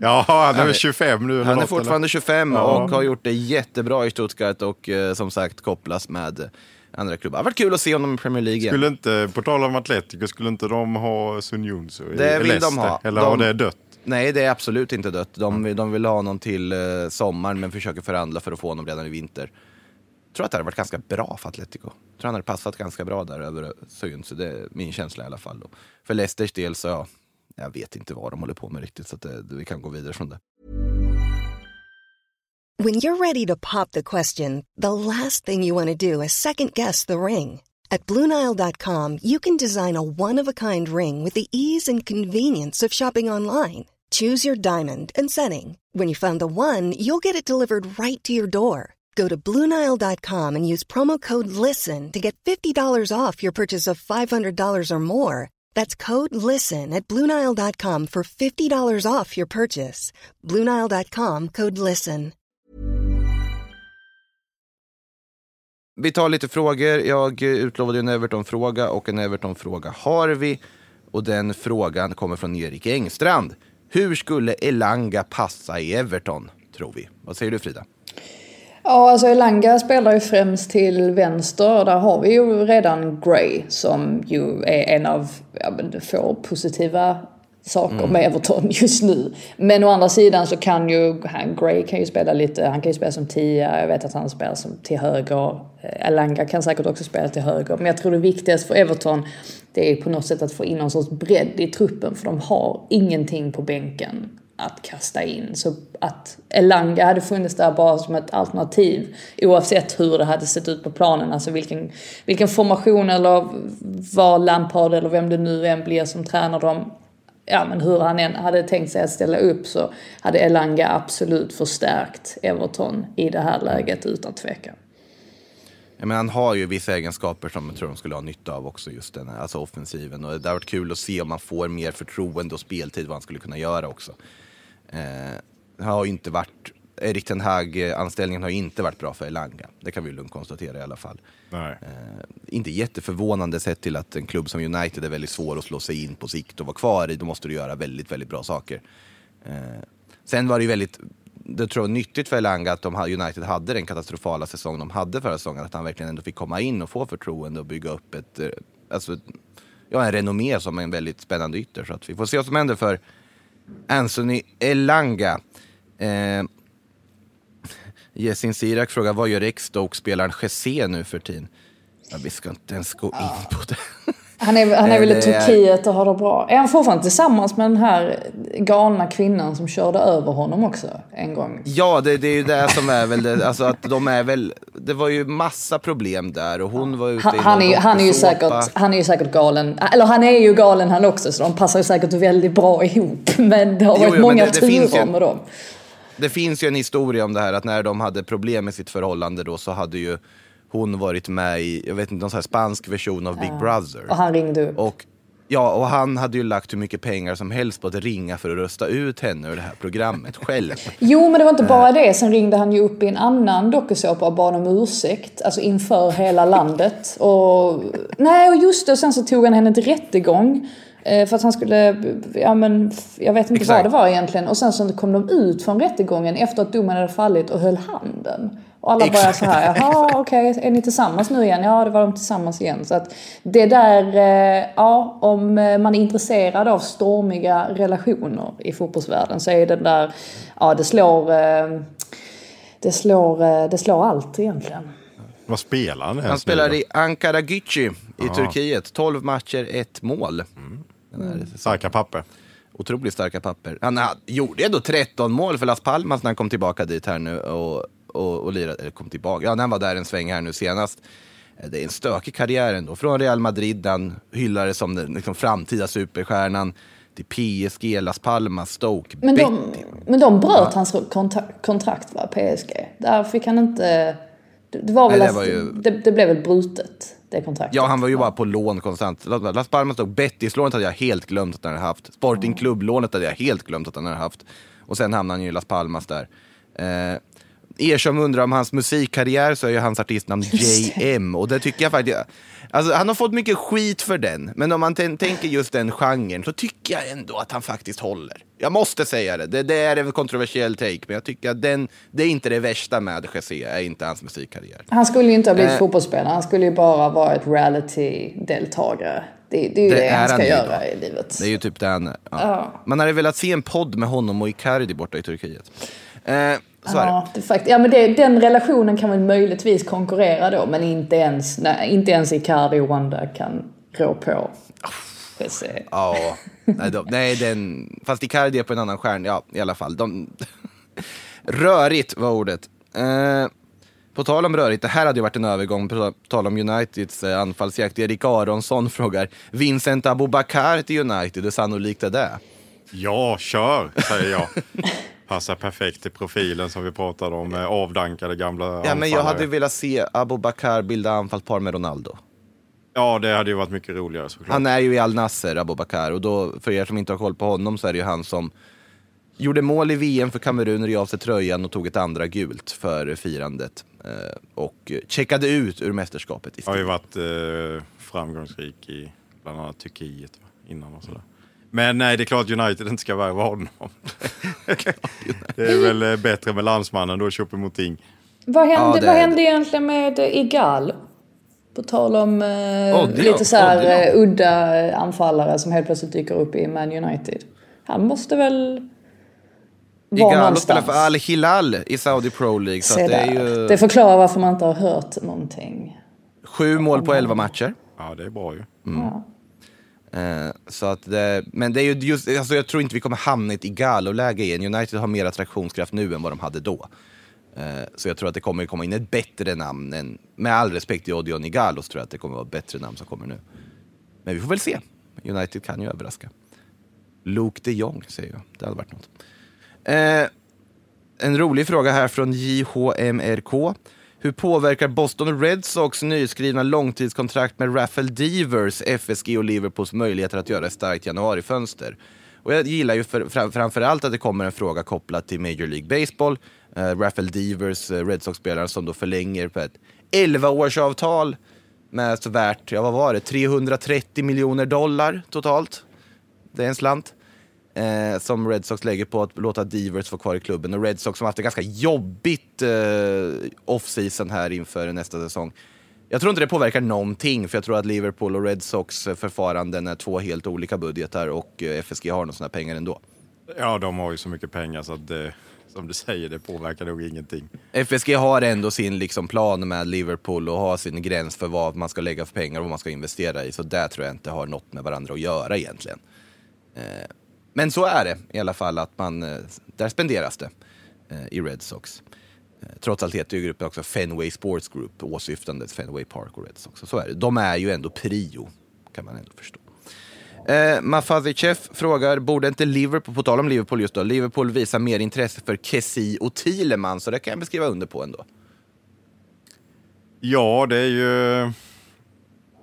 S9: Ja, han är väl 25 nu
S8: han är fortfarande 25
S9: Ja.
S8: och har gjort det jättebra i Stuttgart och eh, som sagt kopplas med andra klubbar. Det har varit kul att se honom i Premier League igen.
S9: Skulle inte, på tal om Atletico, skulle inte de ha Sun Junsu i
S8: Det vill
S9: Leicester?
S8: de ha.
S9: Eller
S8: De-
S9: har det dött?
S8: Nej, det är absolut inte dött. De, vill- de vill ha honom till eh, sommaren men försöker förhandla för att få honom redan i vinter. Jag tror att det hade varit ganska bra för Atletico. Jag tror han hade passat ganska bra där över Syn, så det är min känsla i alla fall. Då. För Leicesters del så, ja, jag vet inte vad de håller på med riktigt så att det, vi kan gå vidare från det.
S13: When you're ready to pop the question, the last thing you want to do is second guess the ring. At Bluenile.com, you can design a one of a kind ring with the ease and convenience of shopping online. Choose your diamond and setting. When you find the one, you'll get it delivered right to your door. Go to Bluenile.com and use promo code LISTEN to get $50 off your purchase of $500 or more. That's code LISTEN at Bluenile.com for $50 off your purchase. Bluenile.com code LISTEN.
S8: Vi tar lite frågor. Jag utlovade en Everton-fråga och en Everton-fråga har vi. Och den frågan kommer från Erik Engstrand. Hur skulle Elanga passa i Everton, tror vi? Vad säger du Frida?
S10: Ja, alltså Elanga spelar ju främst till vänster. Där har vi ju redan Gray som ju är en av ja, få positiva saker
S14: Mm.
S10: med Everton just nu. Men å andra sidan så kan ju han, Gray kan ju spela lite, han kan ju spela som tia, jag vet att han spelar som till höger. Eh, Elanga kan säkert också spela till höger. Men jag tror det viktigaste för Everton det är på något sätt att få in någon sorts bredd i truppen för de har ingenting på bänken att kasta in. Så att Elanga hade funnits där bara som ett alternativ oavsett hur det hade sett ut på planen. Alltså vilken, vilken formation eller vad Lampard eller vem det nu än blir som tränar dem. Ja men hur han än hade tänkt sig att ställa upp så hade Elanga absolut förstärkt Everton i det här läget utan tvekan.
S8: Ja, men han har ju vissa egenskaper som jag tror de skulle ha nytta av också, just den här, alltså offensiven. Och det har varit kul att se om man får mer förtroende och speltid, vad han skulle kunna göra också. Eh, det har ju inte varit, Erik Ten Hag-anställningen har inte varit bra för Elanga. Det kan vi lugnt konstatera i alla fall. Eh, inte jätteförvånande sett till att en klubb som United är väldigt svår att slå sig in på sikt och vara kvar i. Då måste du göra väldigt, väldigt bra saker. Eh, sen var det ju väldigt, det tror jag nyttigt för Elanga att de, United hade den katastrofala säsong de hade förra säsongen. Att han verkligen ändå fick komma in och få förtroende och bygga upp ett, eh, alltså, ja, en renommé som en väldigt spännande ytter. Så att vi får se vad som händer för Anthony Elanga. Eh, Jessin Sirak frågar vad gör X-Stoke-spelaren Jesse nu för tiden? Ja, vi ska inte ens gå in på det.
S10: Han är, han är väl i Turkiet och har det bra. Är han fortfarande tillsammans med den här galna kvinnan som körde över honom också en gång?
S8: Ja, det, det är ju det som är väl det, alltså att de är väl, det var ju massa problem där och hon var ute
S10: Han,
S8: i
S10: han, är, han, är ju säkert, han är ju säkert galen. Eller han är ju galen han också så de passar ju säkert väldigt bra ihop. Men det har
S8: Jo,
S10: varit
S8: jo, men
S10: många
S8: det- det finns
S10: turer med dem.
S8: Det finns ju en historia om det här att när de hade problem med sitt förhållande då så hade ju hon varit med i, jag vet inte, någon sån här spansk version av Big
S10: Ja.
S8: Brother.
S10: Och han ringde upp.
S8: Och, ja, och han hade ju lagt hur mycket pengar som helst på att ringa för att rösta ut henne ur det här programmet själv.
S10: Jo, men det var inte
S8: Eh.
S10: bara det. Sen ringde han ju upp i en annan dokusåpa och bad om ursäkt. Alltså inför hela landet. Och, nej, och just det. Och sen så tog han henne till rättegång. Eh, För att han skulle, ja men, jag vet inte
S8: Exakt.
S10: vad det var egentligen. Och sen så kom de ut från rättegången efter att domen hade fallit och höll handen. Och alla började så här, jaha okej, är ni tillsammans nu igen? Ja, det var de tillsammans igen. Så att det där, eh, ja, om man är intresserad av stormiga relationer i fotbollsvärlden så är det där, ja det slår, eh, det slår, eh, det slår allt egentligen.
S9: Vad spelar han
S8: Han spelar i Ankara Gücü i. Turkiet. 12 matcher, ett mål. Den säsongen.
S9: Starka papper.
S8: Otroligt starka papper. Han ha- gjorde ändå 13 mål för Las Palmas när han kom tillbaka dit här nu och, och, och lirade, eller kom tillbaka, ja när han var där en sväng här nu senast. Eh, Det är en stökig karriär ändå. Från Real Madrid, där han hyllades som den liksom, framtida superstjärnan, City, PSG, Las Palmas, Stoke,
S10: Men de,
S8: Betis.
S10: men de bröt
S8: Ja.
S10: hans kontrakt va, PSG? Där fick han inte... Det, var väl
S8: Nej, det var ju-
S10: det, det blev väl brutet, det kontraktet?
S8: Ja, han var ju bara på lån konstant. Las Palmas Stoke, Betis-lånet hade jag helt glömt att han hade haft. Sporting Club-lånet hade jag helt glömt att han hade haft. Och sen hamnade han ju i Las Palmas där. Eh, er som undrar om hans musikkarriär så är ju hans artistnamn JM och det tycker jag faktiskt, alltså han har fått mycket skit för den, men om man tän- tänker just den genren så tycker jag ändå att han faktiskt håller. Jag måste säga det, det, det är en kontroversiell take, men jag tycker att den, det är inte det värsta med Jesse, är inte hans musikkarriär.
S10: Han skulle ju inte ha blivit
S8: Eh.
S10: fotbollsspelare, han skulle ju bara vara ett reality-deltagare. Det, det är ju det, han ska
S8: ju
S10: göra
S8: idag.
S10: i livet.
S8: Det är ju typ det han är. Ja.
S10: Ja.
S8: Man hade velat se en podd med honom och Icardi borta i Turkiet. Eh, så är det.
S10: Ja, det fakt- ja men det, den relationen kan väl möjligtvis konkurrera då, men inte ens, nej, inte ens Icardi och Wanda kan rå på.
S8: Ja, nej, de, nej den, fast Icardi är på en annan stjärna, ja i alla fall. De, rörigt var ordet. Eh, på tal om rörigt, det här hade ju varit en övergång, på tal om Uniteds eh, anfallsjakt. Erik Aronsson frågar, Vincent Abubakar till United, hur sannolikt är det?
S9: Ja, kör, säger jag. Passar perfekt till profilen som vi pratade om, med avdankade gamla
S8: Ja, men jag hade velat se Abubakar bilda anfallspar med Ronaldo.
S9: Ja, det hade ju varit mycket roligare såklart.
S8: Han är ju i Al Nasser, Abubakar, och då, för er som inte har koll på honom så är det ju han som gjorde mål i VM för Kamerun, rev av sig tröjan och tog ett andra gult för firandet. Eh, och checkade ut ur mästerskapet
S9: har ju
S8: istället.
S9: varit eh, framgångsrik i bland annat Turkiet innan och sådär. Men nej, det är klart United inte ska värva honom. det är väl eh, bättre med landsmannen då, Choupo-Moting.
S10: Vad hände,
S8: Ja, det-
S10: vad hände egentligen med Igal? På tal om eh,
S8: Odion,
S10: lite så här eh, udda eh, anfallare som helt plötsligt dyker upp i Man United. Han måste väl vara
S8: spelar
S10: någonstans.
S8: för Al Hilal i Saudi Pro League. Så det är ju
S10: Det förklarar varför man inte har hört någonting.
S8: sju mål på elva matcher.
S9: Ja, det är bra ju.
S10: Ja.
S8: Eh, så att det, men det är ju just, alltså jag tror inte vi kommer hamna i ett Igalo-läge igen. United har mer attraktionskraft nu än vad de hade då. Eh, så jag tror att det kommer komma in ett bättre namn än, med all respekt till Odion Igalo, så tror jag att det kommer vara ett bättre namn som kommer nu. Men vi får väl se. United kan ju överraska. Luke de Jong säger jag, det hade varit något. Eh, en rolig fråga här från JHMRK. Hur påverkar Boston Red Sox nyskrivna långtidskontrakt med Rafael Devers, FSG och Liverpools möjligheter att göra ett starkt januarifönster? Och jag gillar ju för, fram, framförallt att det kommer en fråga kopplad till Major League Baseball. Uh, Rafael Devers, uh, Red Sox-spelaren som då förlänger på ett 11-årsavtal med så värt, ja vad var det, 330 miljoner dollar totalt. Det är en slant eh, som Red Sox lägger på att låta Devers få kvar i klubben. Och Red Sox som haft ett ganska jobbigt eh, off-season här inför nästa säsong. Jag tror inte det påverkar någonting, för jag tror att Liverpool och Red Sox eh, förfaranden är två helt olika budgetar och eh, FSG har några sådana pengar ändå.
S9: Ja, de har ju så mycket pengar så att det, som du säger, det påverkar nog ingenting.
S8: FSG har ändå sin liksom plan med Liverpool och har sin gräns för vad man ska lägga för pengar och vad man ska investera i. Så där tror jag inte har något med varandra att göra egentligen. Men så är det i alla fall, att man, eh, där spenderas det eh, i Red Sox. Eh, trots allt heter ju gruppen också Fenway Sports Group, åsyftandes Fenway Park och Red Sox. Så, är det. De är ju ändå prio, kan man ändå förstå. Eh, Mafazichev frågar, borde inte Liverpool, på tal om Liverpool just då, Liverpool visa mer intresse för Kessie och Thielemann? Så det kan jag beskriva under på ändå.
S9: Ja, det är ju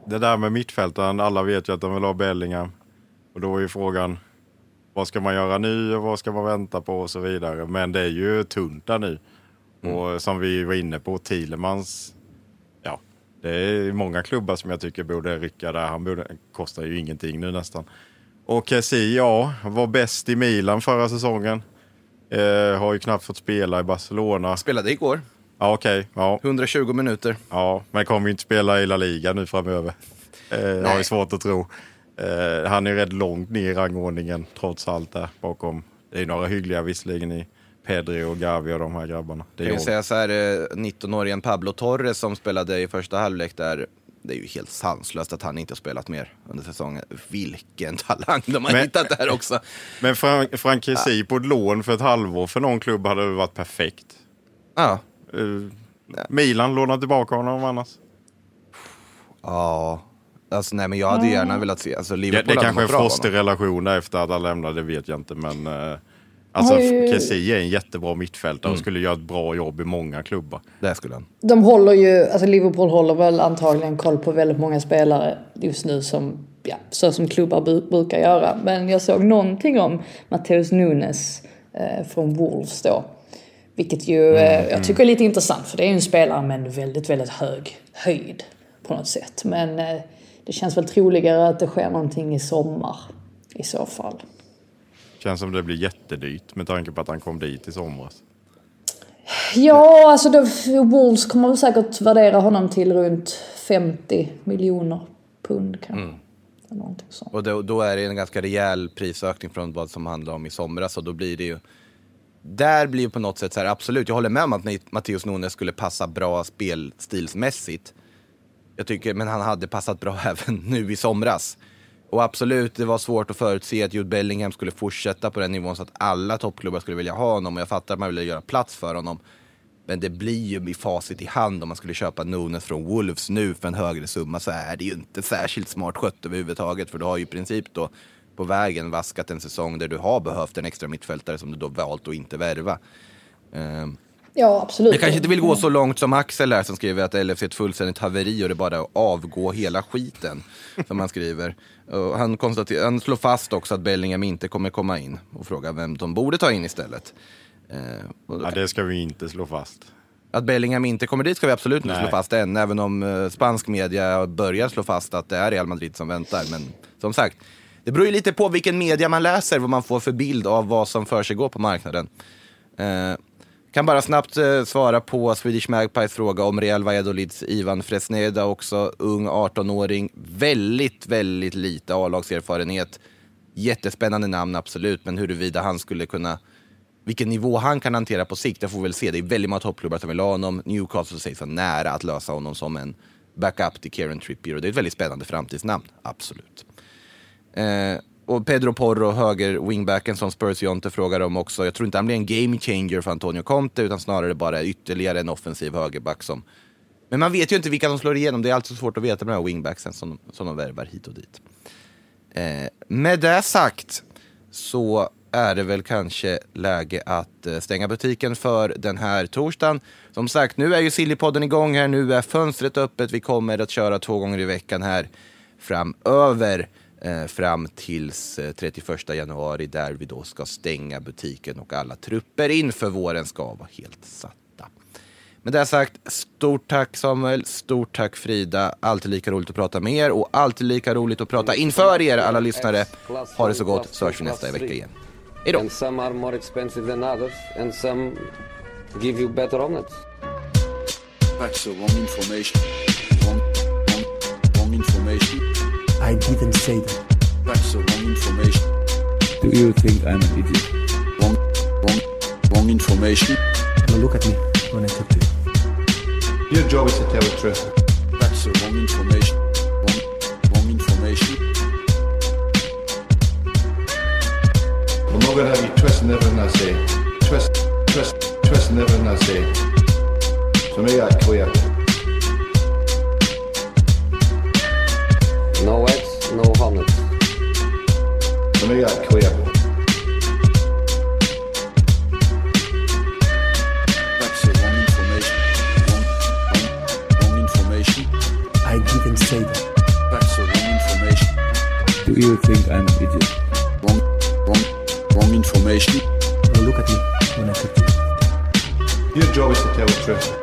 S9: det där med mittfältaren. Alla vet ju att de vill ha Bellingham. Och då är ju frågan, vad ska man göra nu och vad ska man vänta på och så vidare. Men det är ju tunt där nu. Och som vi var inne på, Thielemans, ja, det är många klubbar som jag tycker borde rycka där. Han borde, kostar ju ingenting nu nästan. Och Kessie, ja, var bäst i Milan förra säsongen. Eh, har ju knappt fått spela i Barcelona.
S8: Spelade igår.
S9: Ja, okej. Ja.
S8: 120 minuter.
S9: Ja, men kommer ju inte spela i La Liga nu framöver. Eh, jag har ju svårt att tro. Eh, han är rätt långt ner i rangordningen trots allt där bakom. Det är några hyggliga visserligen i Pedri och Gavi och de här grabbarna. Det
S8: kan ju säga så här, eh, 19-åringen Pablo Torres som spelade i första halvlek där, det är ju helt sanslöst att han inte har spelat mer under säsongen. Vilken talang de har
S9: Men-
S8: hittat där också.
S9: Men Frank, Frank Kessie på ett lån för ett halvår för någon klubb hade väl varit perfekt.
S8: Ja.
S9: Eh, Milan lånar tillbaka honom annars.
S8: Ja, Alltså, nej, men jag hade gärna velat se, alltså
S9: Det,
S8: Liverpool
S9: det kanske är
S8: mått bra av
S9: frostig
S8: honom.
S9: relation där efter att han lämnade, det vet jag inte. Men eh, alltså, Kessie är en jättebra mittfältare
S8: Mm.
S9: och skulle göra ett bra jobb i många klubbar.
S8: Det skulle han.
S10: De håller ju, alltså Liverpool håller väl antagligen koll på väldigt många spelare just nu som, ja, så som klubbar bu- brukar göra. Men jag såg någonting om Mateus Nunes eh, från Wolves då. Vilket ju eh, jag tycker är lite intressant för det är ju en spelare med en väldigt, väldigt hög höjd på något sätt. Men eh, det känns väl troligare att det sker någonting i sommar i så fall.
S9: Känns som det blir jättedyrt med tanke på att han kom dit i somras.
S10: Ja, alltså då, Wolves kommer säkert värdera honom till runt 50 miljoner pund kanske. Sånt.
S8: Och då, då är det en ganska rejäl prisökning från vad som handlade om i somras. Och då blir det ju... Där blir ju på något sätt så här, absolut, jag håller med om att Matteus Nunes skulle passa bra spelstilsmässigt. Jag tycker, men han hade passat bra även nu i somras. Och absolut, det var svårt att förutse att Jude Bellingham skulle fortsätta på den nivån så att alla toppklubbar skulle vilja ha honom. Och jag fattar att man vill göra plats för honom. Men det blir ju i facit i hand om man skulle köpa Nunes från Wolves nu för en högre summa så är det ju inte särskilt smart skött överhuvudtaget. För du har ju i princip då på vägen vaskat en säsong där du har behövt en extra mittfältare som du då valt att inte värva. Um,
S10: Ja, absolut.
S8: jag kanske inte vill gå så långt som Axel här som skriver att LFC är ett fullständigt haveri och det är bara att avgå hela skiten. Som han skriver. Och han, konstaterar, han slår fast också att Bellingham inte kommer komma in och frågar vem de borde ta in istället. Eh,
S9: Ja, det ska vi inte slå fast.
S8: att Bellingham inte kommer dit ska vi absolut inte
S9: Nej.
S8: slå fast än, även om eh, spansk media börjar slå fast att det är Real Madrid som väntar. Men som sagt, det beror ju lite på vilken media man läser, vad man får för bild av vad som för sig går på marknaden. Eh, kan bara snabbt eh, svara på Swedish Magpies fråga om Real Valladolids Ivan Fresneda också, ung 18-åring, väldigt, väldigt lite A-lagserfarenhet. Jättespännande namn absolut, men huruvida han skulle kunna vilken nivå han kan hantera på sikt, det får vi väl se. Det är väldigt många toppklubbar som vill ha honom. Newcastle sägs vara nära att lösa honom som en backup till Kieran Trippier och det är ett väldigt spännande framtidsnamn, absolut. Eh, och Pedro Porro, höger wingbacken som Spurs Jonte frågar om också. Jag tror inte han blir en game changer för Antonio Conte utan snarare bara ytterligare en offensiv högerback som... Men man vet ju inte vilka som slår igenom. Det är alltid svårt att veta med de här wingbacksen som, som de värvar hit och dit. Eh, med det sagt så är det väl kanske läge att eh, stänga butiken för den här torsdagen. Som sagt, nu är ju Sillypodden igång här, nu är fönstret öppet. Vi kommer att köra två gånger i veckan här framöver. Eh, fram tills eh, 31 januari där vi då ska stänga butiken och alla trupper inför våren ska vara helt satta. Med det sagt, stort tack Samuel, stort tack Frida. Alltid lika roligt att prata med er och alltid lika roligt att prata inför er alla lyssnare. Ha det så gott så hörs vi nästa vecka igen. Hej då!
S3: And some are more expensive than others, and some give you better omelets.
S4: That's the wrong information. Wrong, wrong, wrong information.
S5: I didn't say that.
S4: That's the wrong information.
S6: Do you think I'm an idiot?
S4: Wrong, wrong, wrong information.
S5: Now look at me when I talk to you.
S7: Your job is to tell the truth.
S4: That's the wrong information. Wrong, wrong information.
S7: I'm not going to have you twisting everything I say. Twist, twist, twisting everything I say. So make that clear.
S3: No eggs, no omelets.
S7: So make that clear.
S4: That's the wrong information. Wrong, wrong, wrong information.
S5: I didn't say that.
S4: That's the wrong information.
S6: Do you think I'm an idiot?
S4: Wrong, wrong, wrong information.
S5: Now look at me when I talk to you.
S7: Your job is to tell the truth.